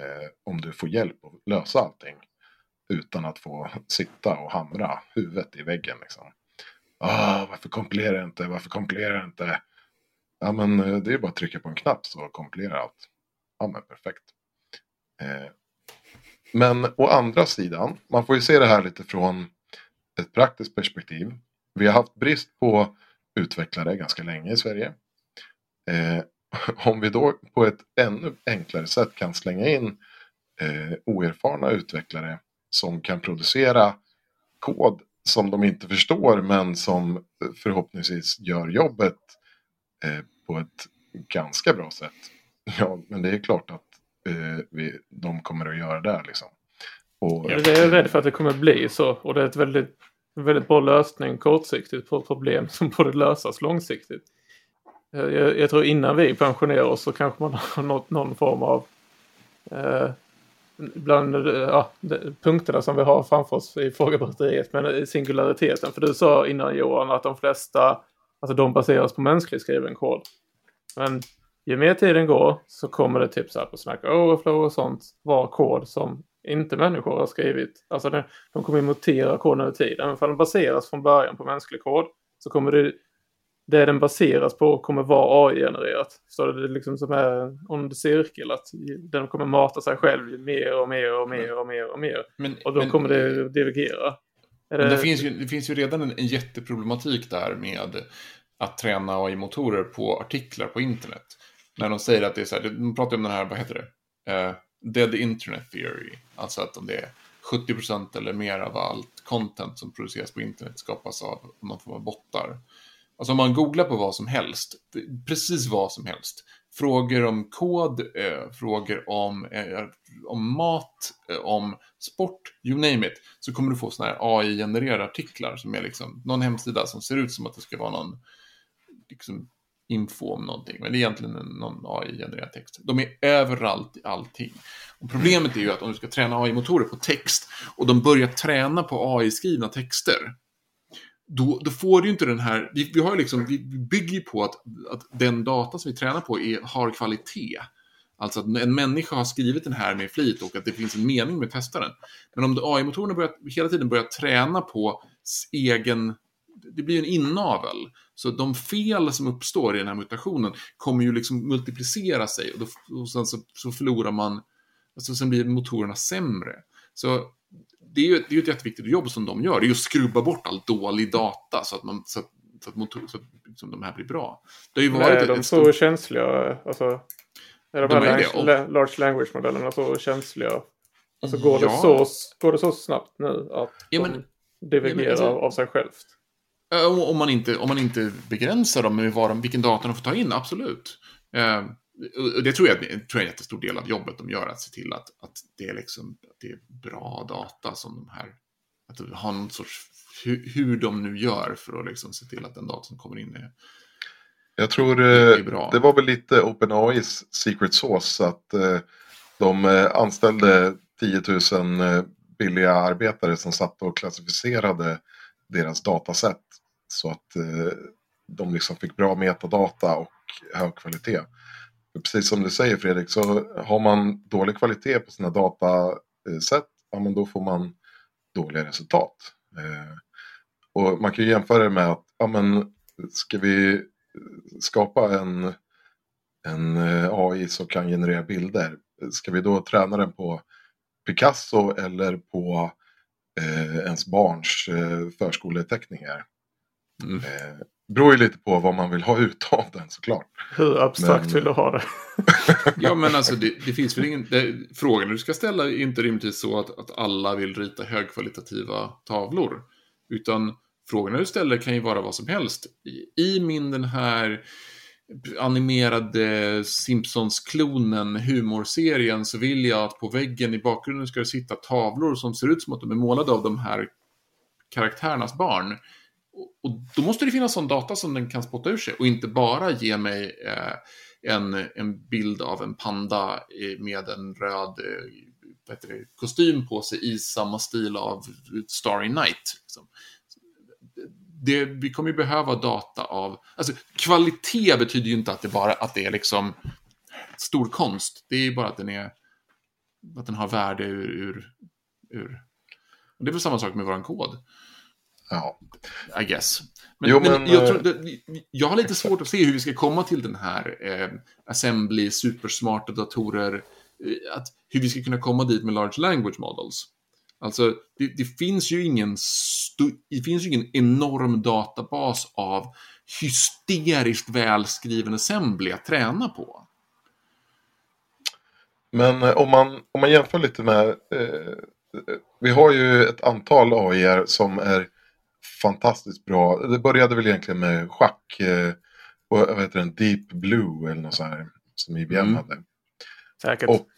Eh, om du får hjälp att lösa allting utan att få sitta och hamra huvudet i väggen. Liksom. Ah, varför kompilerar jag inte? Varför kompilerar jag inte? Ja, men eh, det är bara att trycka på en knapp så kompilerar allt. Ja, men perfekt. Eh, men å andra sidan, man får ju se det här lite från ett praktiskt perspektiv. Vi har haft brist på utvecklare ganska länge i Sverige. Eh, om vi då på ett ännu enklare sätt kan slänga in eh, oerfarna utvecklare som kan producera kod som de inte förstår men som förhoppningsvis gör jobbet eh, på ett ganska bra sätt. Ja, men det är klart att eh, vi, de kommer att göra det. Liksom. Och, ja, det är jag rädd för att det kommer bli så. Och det är ett väldigt, väldigt bra lösning kortsiktigt på ett problem som borde lösas långsiktigt. Jag, jag, tror innan vi pensionerar oss så kanske man har nått någon form av eh, bland eh, ja, punkterna som vi har framför oss i frågebatteriet, men singulariteten. För du sa innan Johan att de flesta, alltså de baseras på mänskligt skriven kod. Men ju mer tiden går så kommer det typ så här på Snack Overflow och sånt vara kod som inte människor har skrivit. Alltså de, de kommer mutera koden över tid. Även om den baseras från början på mänsklig kod så kommer det det den baseras på kommer vara AI-genererat. Så det är liksom som ond cirkel att den kommer mata sig själv mer och mer och mer och mer och mer. Men, och då men, kommer det divergera. Det... det... finns ju, det finns ju redan en, en jätteproblematik där med att träna AI-motorer på artiklar på internet. När de säger att det är så här, de pratar om den här, vad heter det? Uh, dead internet theory. Alltså att om det är 70% eller mer av allt content som produceras på internet skapas av någon form av bottar. Alltså om man googlar på vad som helst, precis vad som helst. Frågor om kod, eh, frågor om, eh, om mat, eh, om sport, you name it. Så kommer du få sådana här AI-genererade artiklar som är liksom någon hemsida som ser ut som att det ska vara någon liksom, info om någonting. Men det är egentligen någon AI-genererad text. De är överallt i allting. Och problemet är ju att om du ska träna AI-motorer på text och de börjar träna på AI-skrivna texter då, då får du ju inte den här, vi, vi, har liksom, vi bygger ju på att, att den data som vi tränar på är, har kvalitet. Alltså att en människa har skrivit den här med flit och att det finns en mening med testaren. Men om AI-motorerna hela tiden börjar träna på egen, det blir en inavel. Så de fel som uppstår i den här mutationen kommer ju liksom multiplicera sig och, då, och sen så, så förlorar man, alltså sen blir motorerna sämre. Så det är ju det är ett jätteviktigt jobb som de gör. Det är ju att skrubba bort all dålig data så att, man, så att, så att, motor, så att liksom, de här blir bra. Det har ju varit är de så känsliga? Alltså, är de, de här är lang large language-modellerna så känsliga? Alltså går, ja. det så, går det så snabbt nu att ja, men, de divergerar ja, alltså, av sig självt? Om man inte, om man inte begränsar dem med vad de, vilken data de får ta in, absolut. Och det tror jag, tror jag är en jättestor del av jobbet de gör, att se till att, att, det, är liksom, att det är bra data som de här, att har någon sorts, hur, hur de nu gör för att liksom se till att den data som kommer in är jag tror det, eh, det var väl lite OpenAIs secret sauce att eh, de eh, anställde 10 000 billiga arbetare som satt och klassificerade deras dataset så att de liksom fick bra metadata och hög kvalitet precis som du säger Fredrik, så har man dålig kvalitet på sina dataset, ja men då får man dåliga resultat. Eh, och man kan ju jämföra det med att, ja men ska vi skapa en, en eh, AI som kan generera bilder, ska vi då träna den på Picasso eller på eh, ens barns eh, förskoleteckningar? Mm. Eh, beror ju lite på vad man vill ha ut av den såklart. Hur abstrakt men... vill du ha det? ja men alltså det, det finns väl ingen... Det, frågan du ska ställa är inte rimligtvis så att, att alla vill rita högkvalitativa tavlor. Utan frågorna du ställer kan ju vara vad som helst. I, i min den här animerade Simpsons-klonen, humorserien, så vill jag att på väggen i bakgrunden ska det sitta tavlor som ser ut som att de är målade av de här karaktärernas barn. Och då måste det finnas sån data som den kan spotta ur sig och inte bara ge mig eh, en, en bild av en panda med en röd eh, det, kostym på sig i samma stil av Starry Night. Liksom. Det, vi kommer ju behöva data av... Alltså, kvalitet betyder ju inte att det bara att det är liksom stor konst. Det är ju bara att den är... Att den har värde ur... ur, ur. Och det är väl samma sak med vår kod. Ja. I guess. Men, jo, men, men jag, tror, eh, jag, har lite svårt att se hur vi ska komma till den här eh, assembly, supersmarta datorer. Eh, att, hur vi ska kunna komma dit med large language models. Alltså, det, det finns ju ingen det finns ju ingen enorm databas av hysteriskt välskriven assembly att träna på. Men eh, om man, om man jämför lite med... Eh, vi har ju ett antal AI som är fantastiskt bra. Det började väl egentligen med schack. Eh, och, vad heter den? Deep Blue eller något sånt här. Som IBM mm. hade. Säkert. Och,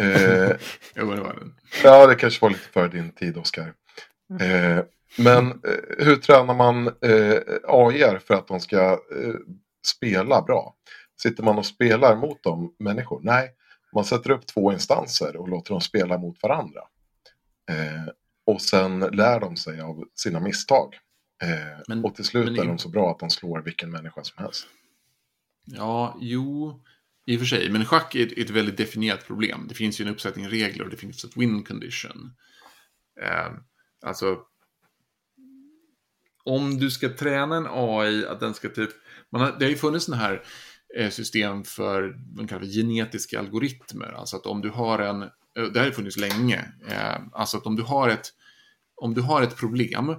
eh, jo, det var den. Ja, det kanske var lite för din tid, Oskar. Mm. Eh, men eh, hur tränar man eh, AI för att de ska eh, spela bra? Sitter man och spelar mot de människor? Nej, man sätter upp två instanser och låter dem spela mot varandra. Eh, och sen lär de sig av sina misstag. Eh, men, och till slut är de så bra att de slår vilken människa som helst. Ja, jo, i och för sig. Men schack är ett, väldigt definierat problem. Det finns ju en uppsättning regler och det finns ett win condition. Eh, alltså, om du ska träna en AI att den ska typ... Man har, det har ju funnits sådana här eh, system för man kallar genetiska algoritmer. Alltså att om du har en... Eh, det har funnits länge. Eh, alltså att om du har ett, om du har ett problem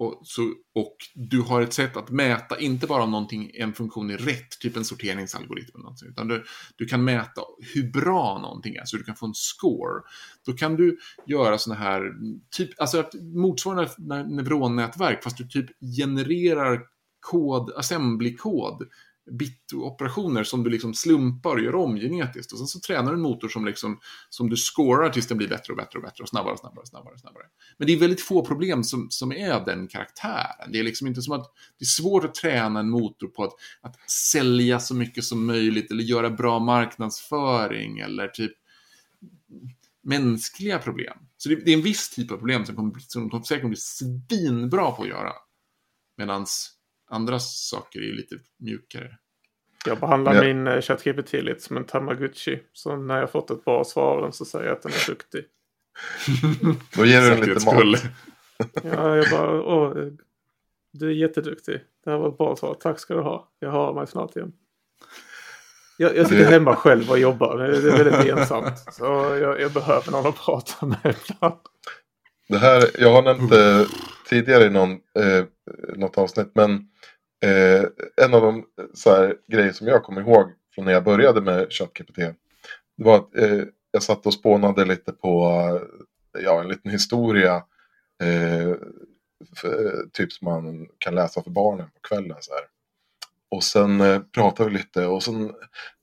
och, så, och du har ett sätt att mäta, inte bara om någonting, en funktion är rätt, typ en sorteringsalgoritm, utan du, du kan mäta hur bra någonting är, så du kan få en score. Då kan du göra sådana här, typ, alltså motsvarande neuronnätverk, fast du typ genererar kod, assembly-kod bit-operationer som du liksom slumpar och gör om genetiskt. Och sen så tränar du en motor som, liksom, som du scorar tills den blir bättre och bättre och bättre och snabbare och snabbare och snabbare. Och snabbare. Men det är väldigt få problem som, som är den karaktären. Det är liksom inte som att det är svårt att träna en motor på att, att sälja så mycket som möjligt eller göra bra marknadsföring eller typ mänskliga problem. Så det, det är en viss typ av problem som, kommer, som de säkert kommer bli svinbra på att göra. Medan andra saker är ju lite mjukare. Jag behandlar ja. min uh, ChatGPT lite som en Tamagotchi. Så när jag fått ett bra svar så säger jag att den är duktig. Då ger du den lite mat. ja, jag bara, åh, du är jätteduktig. Det här var ett bra svar. Tack ska du ha. Jag hör mig snart igen. Jag, jag sitter hemma själv och jobbar. Det är väldigt ensamt. Så jag, jag behöver någon att prata med ibland. Det här, jag har nämnt det tidigare i någon, eh, något avsnitt. Men eh, en av de så här, grejer som jag kommer ihåg från när jag började med ChatGPT. Det var att eh, jag satt och spånade lite på ja, en liten historia. Eh, för, typ som man kan läsa för barnen på kvällen. Så här. Och sen eh, pratade vi lite och sen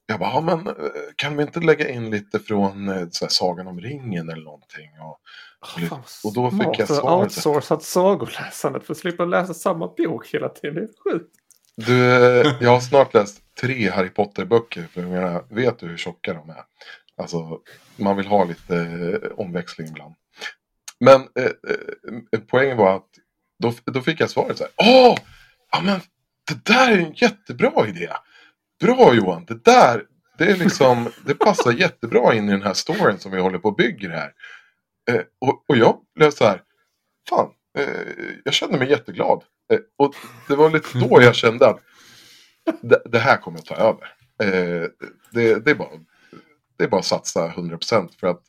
jag bara, ja, men eh, kan vi inte lägga in lite från eh, så här, Sagan om ringen eller någonting? Och, Oh, och då fick jag svaret. outsourcat sagoläsandet för att slippa läsa samma bok hela tiden. Det är sjukt. Du, jag har snart läst tre Harry Potter-böcker. För jag vet du hur tjocka de är? Alltså, man vill ha lite eh, omväxling ibland. Men eh, eh, poängen var att då, då fick jag svaret så här. Åh! Ja, men det där är en jättebra idé. Bra Johan, det där, det är liksom, det passar jättebra in i den här storyn som vi håller på och bygger här. Eh, och, och jag blev så här, fan, eh, jag kände mig jätteglad. Eh, och det var lite då jag kände att det, det här kommer att ta över. Eh, det, det, är bara, det är bara att satsa 100% för att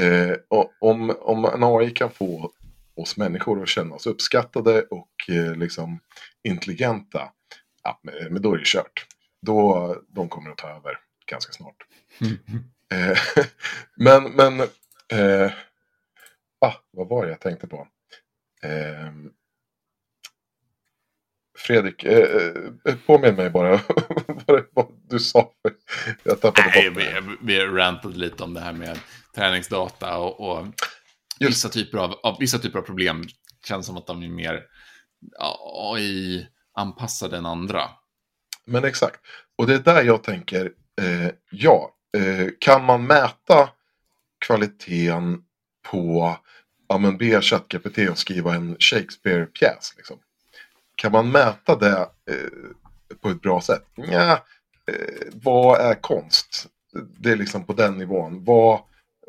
eh, om, om en AI kan få oss människor att känna oss uppskattade och liksom intelligenta, ja, men då är det kört. Då de kommer att ta över ganska snart. Mm. men men eh, ah, vad var det jag tänkte på? Eh, Fredrik, eh, eh, påminn mig bara vad, du sa. Jag tappade Nej, bort vi, vi rantade lite om det här med träningsdata och, och vissa, typer av, av, vissa typer av problem känns som att de är mer AI-anpassade än andra. Men exakt. Och det är där jag tänker, eh, ja, eh, kan man mäta kvaliteten på, ja men be ChatGPT att skriva en Shakespeare-pjäs liksom. Kan man mäta det eh, på ett bra sätt? Ja, eh, vad är konst? Det är liksom på den nivån. Vad,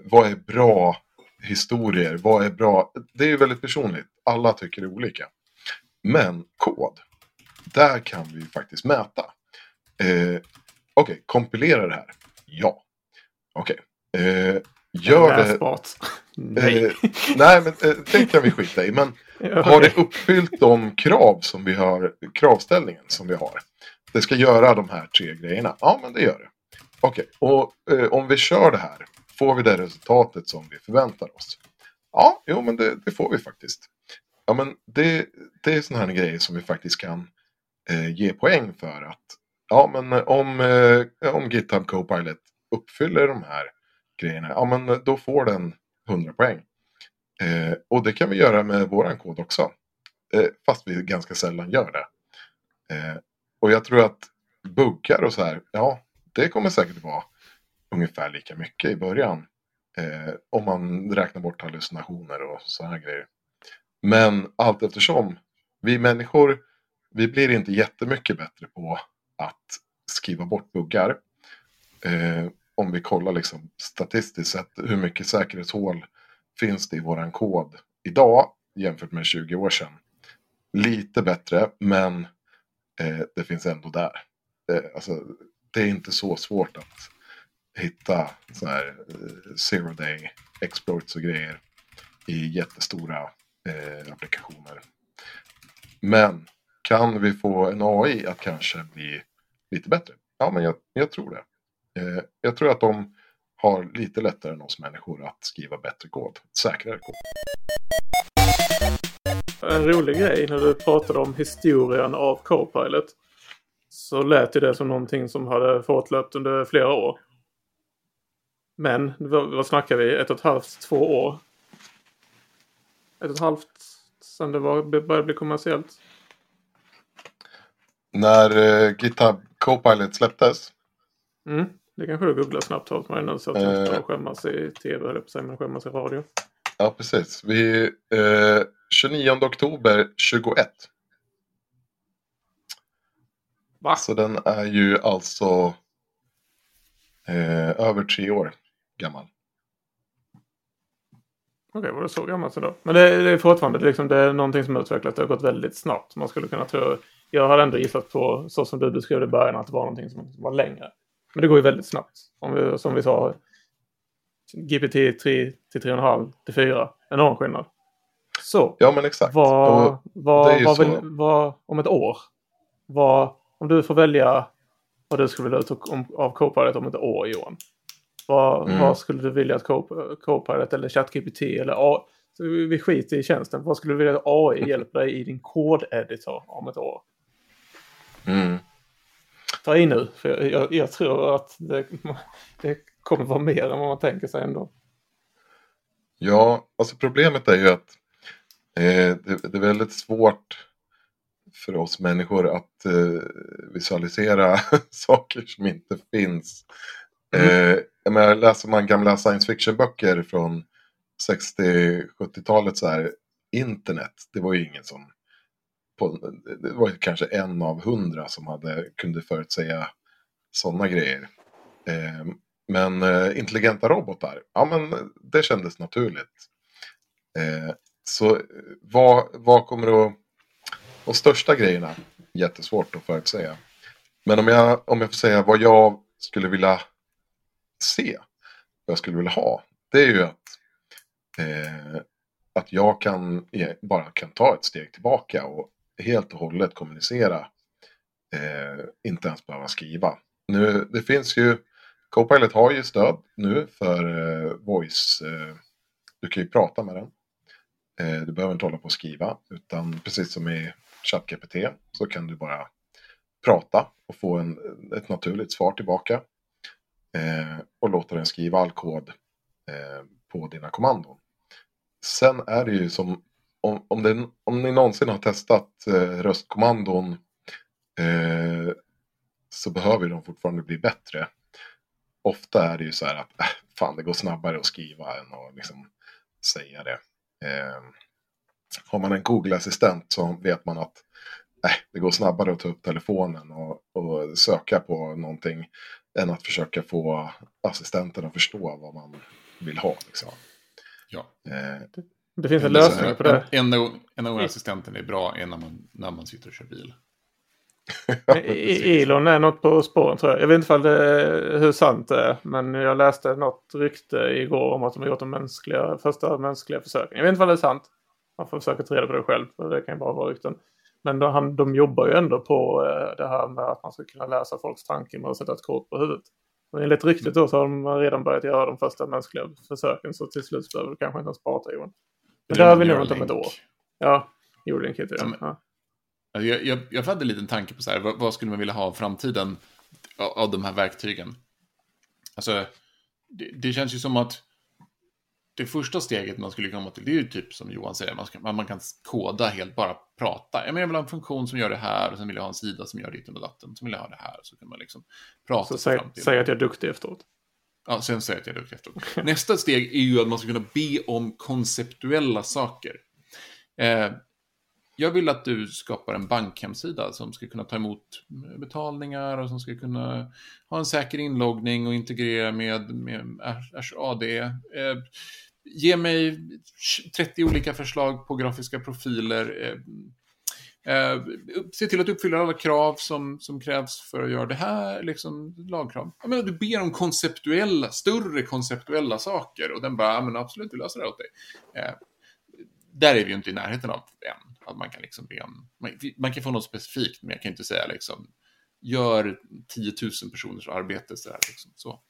vad är bra historier? Vad är bra? Det är ju väldigt personligt. Alla tycker det är olika. Men kod, där kan vi faktiskt mäta. Eh, Okej, okay, kompilera det här. Ja. Okej. Okay. Eh, gör det... Nej. Eh, nej, men eh, det kan vi skita i. Men har det uppfyllt de krav som vi har, kravställningen som vi har? Det ska göra de här tre grejerna. Ja, men det gör det. Okej, okay. och eh, om vi kör det här, får vi det resultatet som vi förväntar oss? Ja, jo, men det, det får vi faktiskt. Ja, men det, det är sådana här grejer som vi faktiskt kan eh, ge poäng för att ja, men om, eh, om GitHub Copilot uppfyller de här grejerna, ja, men då får den 100 poäng. Eh, och det kan vi göra med våran kod också. Eh, fast vi ganska sällan gör det. Eh, och jag tror att buggar och så här, ja, det kommer säkert vara ungefär lika mycket i början. Eh, om man räknar bort hallucinationer och sådana här grejer. Men allt eftersom, vi människor, vi blir inte jättemycket bättre på att skriva bort buggar. Eh, om vi kollar liksom statistiskt sett hur mycket säkerhetshål finns det i våran kod idag jämfört med 20 år sedan. Lite bättre, men eh, det finns ändå där. Eh, alltså, det är inte så svårt att hitta så här eh, zero day exploits och grejer i jättestora eh, applikationer. Men kan vi få en AI att kanske bli lite bättre? Ja, men jag, jag tror det. Eh, jag tror att de har lite lättare än oss människor att skriva bättre kod, säkrare kod. En rolig grej när du pratade om historien av Copilot. Så lät det som någonting som hade fortlöpt under flera år. Men vad, snackar vi? Ett och ett halvt, två år? Ett och ett halvt sedan det var, började bli kommersiellt? När uh, GitHub Copilot släpptes? Mm. Det kanske du googlar snabbt åt mig nu så att jag inte skämmas i tv, eller på sig, men skämmas i radio. Ja, precis. Vi, eh, 29 oktober 21. Va? Så den är ju alltså eh, över tre år gammal. Okej, okay, var det så gammalt så då? Men det, det är fortfarande det är liksom, det är någonting som utvecklats. Det har gått väldigt snabbt. Man skulle kunna tro... Jag hade ändå gissat på, så som du beskrev det i början, att det var någonting som var längre. Men det går ju väldigt snabbt. Om vi, som vi sa, GPT 3 till 3,5 till 4. Enorm skillnad. Så. Ja men exakt. Vad, vad, vad, vill, vad, om ett år? Vad, om du får välja vad du skulle vilja ut av Copilot om ett år Johan. Vad, mm. vad skulle du vilja att Copilot eller ChatGPT eller AI, vi skiter i tjänsten. Vad skulle du vilja att AI hjälper dig i din kodeditor om ett år? Mm ta i nu. För jag, jag, jag tror att det, det, kommer vara mer än vad man tänker sig ändå. Ja, alltså problemet är ju att eh, det, det, är väldigt svårt för oss människor att eh, visualisera saker som inte finns. Mm. Eh, jag menar, läser man gamla science fiction-böcker från 60-70-talet så här, internet, det var ju ingen som på, det var kanske en av hundra som hade, kunde förutsäga sådana grejer. Eh, men eh, intelligenta robotar, ja men det kändes naturligt. Eh, så eh, vad, vad kommer att... De största grejerna, jättesvårt att förutsäga. Men om jag, om jag får säga vad jag skulle vilja se, vad jag skulle vilja ha, det är ju att, eh, att jag kan, eh, bara kan ta ett steg tillbaka och helt och hållet kommunicera. Eh, inte ens behöva skriva. Nu, det finns ju, Copilot har ju stöd nu för eh, voice. Eh, du kan ju prata med den. Eh, du behöver inte hålla på och skriva, utan precis som i ChatGPT så kan du bara prata och få en, ett naturligt svar tillbaka. Eh, och låta den skriva all kod eh, på dina kommandon. Sen är det ju som om, om, det, om ni någonsin har testat eh, röstkommandon eh, så behöver de fortfarande bli bättre. Ofta är det ju så här att äh, fan det går snabbare att skriva än att liksom säga det. Eh, har man en Google-assistent så vet man att äh, det går snabbare att ta upp telefonen och, och söka på någonting än att försöka få assistenten att förstå vad man vill ha. Liksom. Ja. Eh, Det finns en är lösning på det. En, en, en av assistenten är bra en när man, när man sitter och kör bil. Elon är något på spåren tror jag. Jag vet inte det är, hur sant det är. Men jag läste något rykte igår om att de har gjort de mänskliga, första mänskliga försöken. Jag vet inte fall det är sant. Man får försöka ta reda på det själv. För det kan ju bara vara rykten. Men de, han, de jobbar ju ändå på eh, det här med att man ska kunna läsa folks tankar med att sätta ett kort på huvudet. Och enligt ryktet då så har de redan börjat göra de första mänskliga försöken. Så till slut behöver du kanske inte ens prata Johan. Men Det det är har vi nog inte om ett år. Ja, Neuralink heter det. Som- Ja. Alltså, Jag, jag, jag hade en liten tanke på så här, vad, vad skulle man vilja ha av framtiden av, av de här verktygen? Alltså, det, det känns ju som att det första steget man skulle komma till, det är ju typ som Johan säger, man, ska, man man kan koda helt, bara prata. Ja, men jag vill ha en funktion som gör det här, och sen vill jag ha en sida som gör ditt och datten, så vill jag ha det här, så kan man liksom prata Så sig säg, fram till. säg att jag är duktig efteråt. Ja, sen säger jag att jag är efteråt. Nästa steg är ju att man ska kunna be om konceptuella saker. Eh, jag vill att du skapar en bankhemsida som ska kunna ta emot betalningar och som ska kunna ha en säker inloggning och integrera med, med AD. Eh, ge mig 30 olika förslag på grafiska profiler. Eh, Eh, se till att uppfylla alla krav som, som krävs för att göra det här, liksom lagkrav. Jag menar, du ber om konceptuella, större konceptuella saker och den bara, ja men absolut, vi löser det åt dig. Eh, där är vi ju inte i närheten av än. Att man kan liksom be om, man, man kan få något specifikt, men jag kan inte säga liksom, gör 10 000 personers arbete så här. Liksom, så.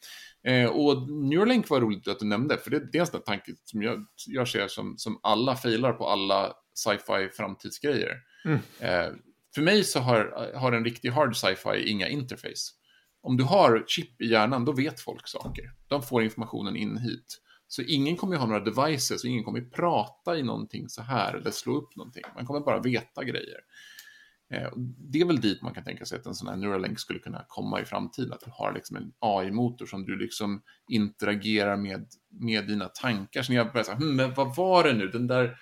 Eh, och Neuralink var roligt att du nämnde, för det, det är en sån där tanke som jag, jag ser som, som alla failar på alla sci-fi framtidsgrejer. Mm. Eh, för mig så har, har en riktig hard sci-fi inga interface. Om du har chip i hjärnan, då vet folk saker. De får informationen in hit. Så ingen kommer ju ha några devices och ingen kommer ju prata i någonting så här eller slå upp någonting. Man kommer bara veta grejer. Eh, det är väl dit man kan tänka sig att en sån här Neuralink skulle kunna komma i framtiden. Att du har liksom en AI-motor som du liksom interagerar med, med dina tankar. Så när jag börjar säga, hm, men vad var det nu? Den där,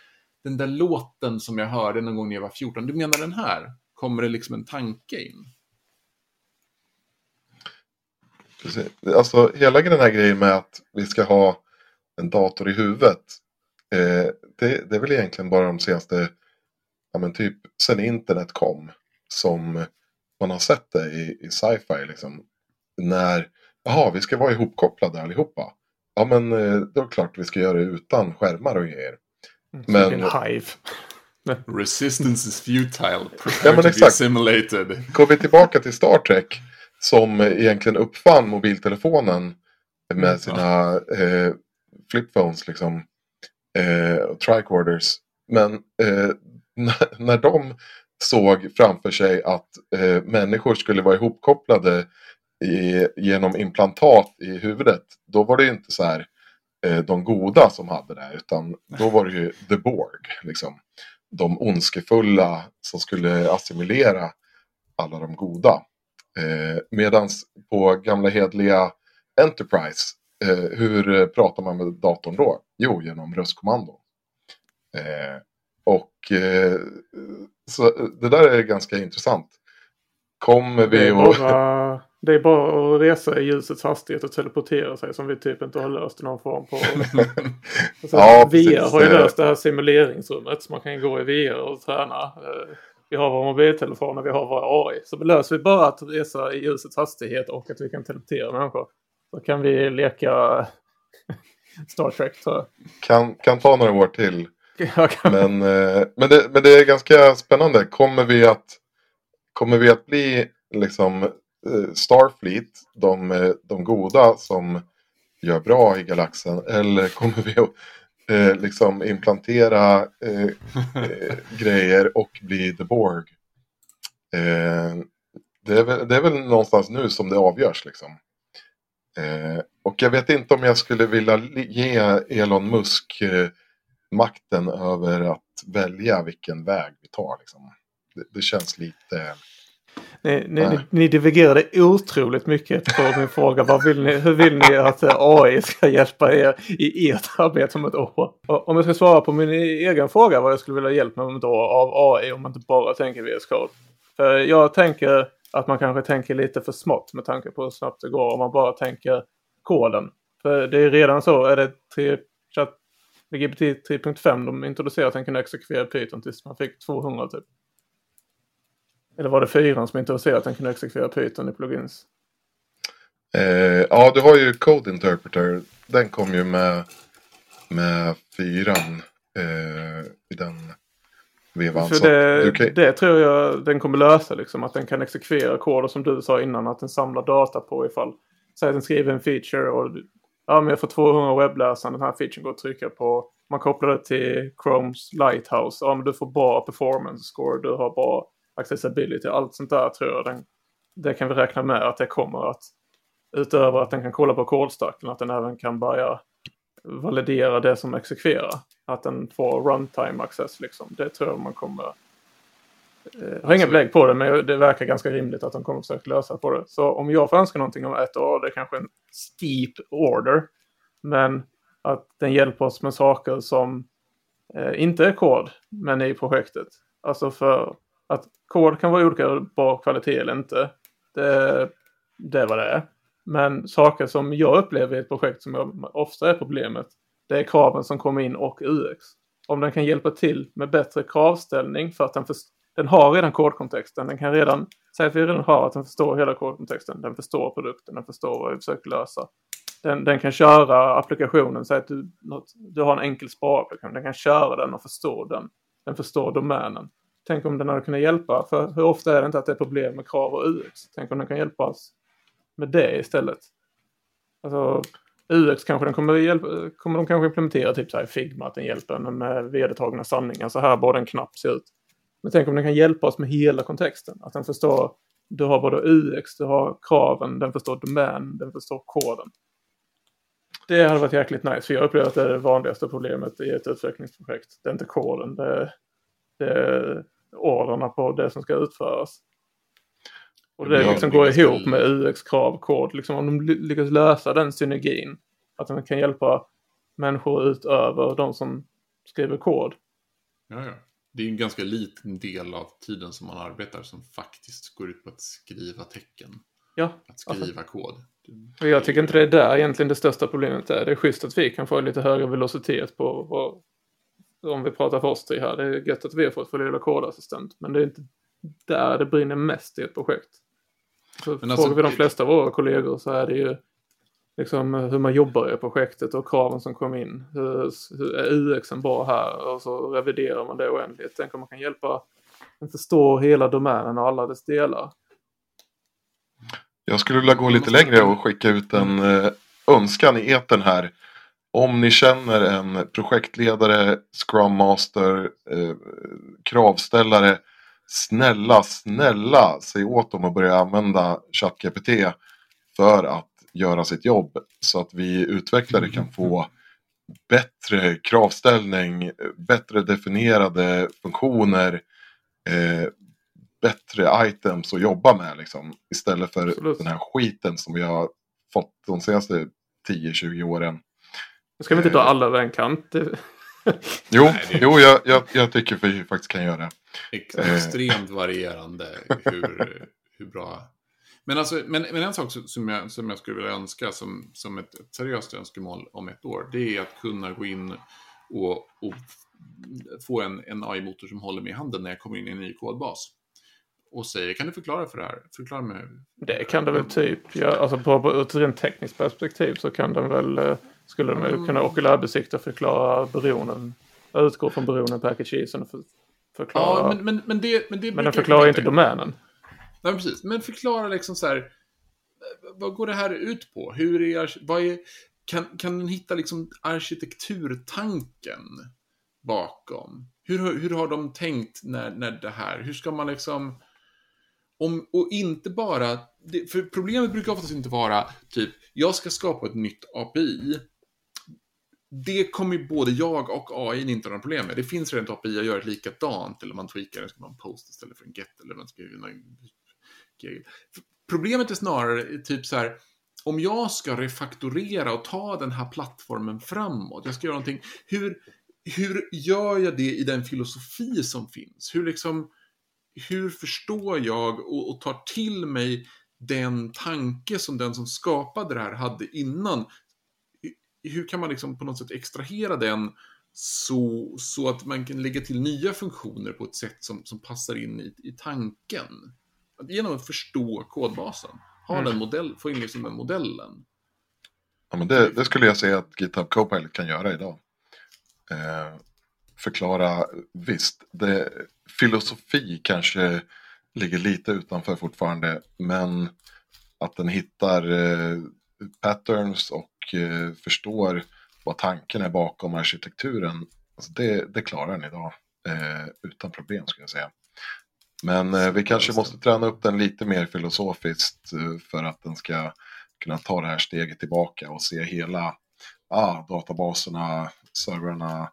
den där låten som jag hörde någon gång när jag var 14, du menar den här? Kommer det liksom en tanke in? Precis. Alltså hela den här grejen med att vi ska ha en dator i huvudet. Eh, det, det är väl egentligen bara de senaste, ja men typ sen internet kom. Som man har sett det i, i sci-fi liksom. När, jaha vi ska vara ihopkopplade allihopa. Ja men eh, då är det klart vi ska göra det utan skärmar och grejer. Men- Men... En hive. Resistance is futile, prepare Ja, men to be exakt. assimilated. Går vi tillbaka till Star Trek. Som egentligen uppfann mobiltelefonen. Med sina eh, flipphones liksom. Eh, och tricorders. Men eh, när, de såg framför sig att eh, människor skulle vara ihopkopplade i, genom implantat i huvudet. Då var det ju inte så här de goda som hade det. Utan då var det ju the Borg. Liksom. De ondskefulla som skulle assimilera alla de goda. Eh, medans på gamla hedliga Enterprise, eh, hur eh, pratar man med datorn då? Jo, genom röstkommando. Eh, och eh, så det där är ganska intressant. Kommer vi att... det är bara att resa i ljusets hastighet och teleportera sig som vi typ inte har löst i någon form på. Alltså, Ja, VR precis. har ju löst det här simuleringsrummet. Så man kan gå i VR och träna. Eh, Vi har våra mobiltelefoner, vi har våra AI. Så löser vi bara att resa i ljusets hastighet och att vi kan teleportera människor. Då kan vi leka Star Trek tror jag. Kan, kan ta några år till. Men, eh, men, det, men det är ganska spännande. Kommer vi att, kommer vi att bli liksom Eh, Starfleet, de, eh, de goda som gör bra i galaxen? Eller kommer vi att eh, liksom implantera eh, eh, grejer och bli The Borg. Eh, det, är väl, det är väl någonstans nu som det avgörs liksom. Eh, och jag vet inte om jag skulle vilja ge Elon Musk eh, makten över att välja vilken väg vi tar. Liksom. Det, det känns lite... Ni, ni, Nej. ni, divergerade otroligt mycket på min fråga. Vad vill ni, hur vill ni att eh, AI ska hjälpa er i ert arbete om ett år? Och om jag ska svara på min egen fråga vad jag skulle vilja ha hjälp med om ett år av AI om man inte bara tänker VS Code. För jag tänker att man kanske tänker lite för smått med tanke på hur snabbt det går om man bara tänker koden. För det är redan så, är det 3, chat, GPT 3.5 de introducerade att den kunde exekvera Python tills man fick 200 typ. Eller var det fyran som introducerade att den kunde exekvera Python i plugins? Eh, ja, du har ju Code Interpreter. Den kom ju med, med fyran eh, i den vevan. För det, kan- det tror jag den kommer lösa liksom. Att den kan exekvera koder som du sa innan. Att den samlar data på ifall. Säg att den skriver en feature och ja men jag får 200 webbläsare. Den här featuren går att trycka på. Man kopplar det till Chromes Lighthouse. Ja men du får bra performance score. Du har bra accessibility. Allt sånt där tror jag den. Det kan vi räkna med att det kommer att. Utöver att den kan kolla på kodstacken. Att den även kan börja validera det som exekverar. Att den får runtime access liksom. Det tror jag man kommer... Eh, Jag har inga belägg på det men det verkar ganska rimligt att de kommer försöka lösa på det. Så om jag får önska någonting om ett år, det är kanske en steep order. Men att den hjälper oss med saker som eh, inte är kod, men är i projektet. Alltså för att kod kan vara olika bra kvalitet eller inte. Det, det är vad det är. Men saker som jag upplever i ett projekt som jag, ofta är problemet, det är kraven som kommer in och UX. Om den kan hjälpa till med bättre kravställning för att den, för, den har redan kodkontexten. Den kan redan, säg att vi redan har att den förstår hela kodkontexten. Den förstår produkten, den förstår vad vi försöker lösa. Den, den kan köra applikationen, säg att du, något, du har en enkel sparapplikation. Den kan köra den och förstå den. Den förstår domänen. Tänk om den hade kunnat hjälpa, för hur ofta är det inte att det är problem med krav och UX? Tänk om den kan hjälpa oss med det istället. Alltså UX kanske den kommer, hjälpa, kommer de kanske implementera typ så här i Figma, att den hjälper en med vedertagna sanningar. Så här borde en knapp se ut. Men tänk om den kan hjälpa oss med hela kontexten. Att den förstår, du har både UX, du har kraven, den förstår domän, den förstår koden. Det hade varit jäkligt nice, för jag upplever att det är det vanligaste problemet i ett utvecklingsprojekt. Det är inte koden, det är, det är orderna på det som ska utföras. Och det liksom går ihop med UX, krav, kod. Liksom om de ly- lyckas lösa den synergin. Att de kan hjälpa människor utöver de som skriver kod. Ja, ja. Det är en ganska liten del av tiden som man arbetar som faktiskt går ut på att skriva tecken. Ja, Att skriva kod. och jag tycker inte det är där egentligen det största problemet är. Det är schysst att vi kan få lite högre velocitet på om vi pratar för oss tre här. Det är gött att vi har fått lilla kodassistent. Men det är inte där det brinner mest i ett projekt. Så Men frågar alltså, vi de flesta av våra kollegor så är det ju liksom hur man jobbar i projektet och kraven som kom in. Hur, hur är UXen bra här? Och så reviderar man det oändligt. Tänk om man kan hjälpa en förstå hela domänen och alla dess delar. Jag skulle vilja gå lite längre och skicka ut en eh, önskan i etern här. Om ni känner en projektledare, Scrum Master, eh, kravställare. Snälla, snälla säg åt dem att börja använda ChatGPT för att göra sitt jobb. Så att vi utvecklare kan få bättre kravställning, bättre definierade funktioner. Eh, bättre items att jobba med liksom. Istället för Absolut. den här skiten som vi har fått de senaste 10-20 åren. Nu ska vi inte dra alla över en kant. Jo, Nej, det- jo jag, jag, jag tycker vi faktiskt kan göra det. Ex- extremt varierande hur, hur bra. Men, alltså, men, men en sak som- jag, som jag skulle vilja önska som, som ett, ett seriöst önskemål om ett år. Det är att kunna gå in och, och få en, en AI-motor som håller mig i handen när jag kommer in i en ny kodbas. Och säger, kan du förklara för det här? Förklara mig. Det kan det väl typ. Ja, alltså på, på, ur ett rent tekniskt perspektiv så kan den väl, eh, skulle den väl kunna okulärbesikta och förklara beroenden. Utgå från beroenden package och för, förklara. Ja, men, men, men, men det, men det brukar den förklarar inte domänen. Nej, precis. Men förklara liksom så här. Vad går det här ut på? Hur är, vad är, kan, kan den hitta liksom arkitekturtanken bakom? Hur, hur har de tänkt när, när det här, hur ska man liksom om, och inte bara, det, för problemet brukar oftast inte vara typ, jag ska skapa ett nytt API. Det kommer ju både jag och AI inte ha några problem med. Det finns redan ett API, att göra likadant, eller man tweakar, det ska man post istället för en get, eller man ska någon... Problemet är snarare typ så här, om jag ska refaktorera och ta den här plattformen framåt, jag ska göra någonting, hur, hur gör jag det i den filosofi som finns? Hur liksom, hur förstår jag och, och, tar till mig den tanke som den som skapade det här hade innan? Hur kan man liksom på något sätt extrahera den så, så att man kan lägga till nya funktioner på ett sätt som, som passar in i, i tanken? Genom att förstå kodbasen. Ha mm. den modell, få in liksom den modellen. Ja, men det, det, skulle jag säga att GitHub Copilot kan göra idag. Eh, förklara, visst, det, filosofi kanske ligger lite utanför fortfarande, men att den hittar eh, patterns och eh, förstår vad tanken är bakom arkitekturen, alltså det, det klarar den idag eh, utan problem skulle jag säga. Men eh, vi kanske måste träna upp den lite mer filosofiskt för att den ska kunna ta det här steget tillbaka och se hela ah, databaserna, servrarna,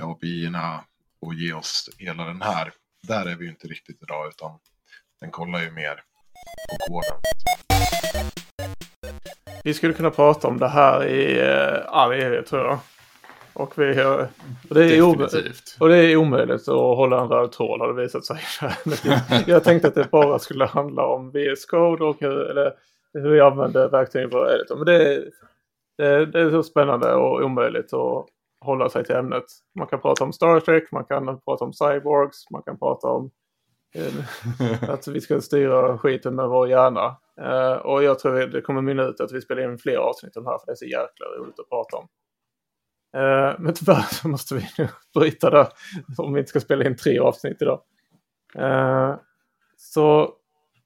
API-erna och ge oss hela den här. Där är vi ju inte riktigt idag utan den kollar ju mer på koden. Vi skulle kunna prata om det här i eh, all evighet tror jag. Och, vi, och, det är omöjligt, och det är omöjligt att hålla en röd tråd har det visat sig. jag tänkte att det bara skulle handla om VS Code och hur, eller, hur vi använder verktygen på editor. Men det är, det, är så spännande och omöjligt att hålla sig till ämnet. Man kan prata om Star Trek, man kan prata om cyborgs, man kan prata om att vi ska styra skiten med vår hjärna. Uh, och jag tror det kommer mynna ut att vi spelar in fler avsnitt om det här för det är så jäkla roligt att prata om. Uh, men tyvärr så måste vi nu bryta där om vi inte ska spela in tre avsnitt idag. Uh, så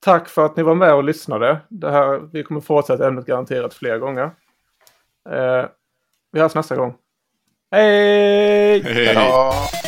tack för att ni var med och lyssnade. Det här, vi kommer fortsätta ämnet garanterat fler gånger. vi hörs nästa gång. Hej! Hej!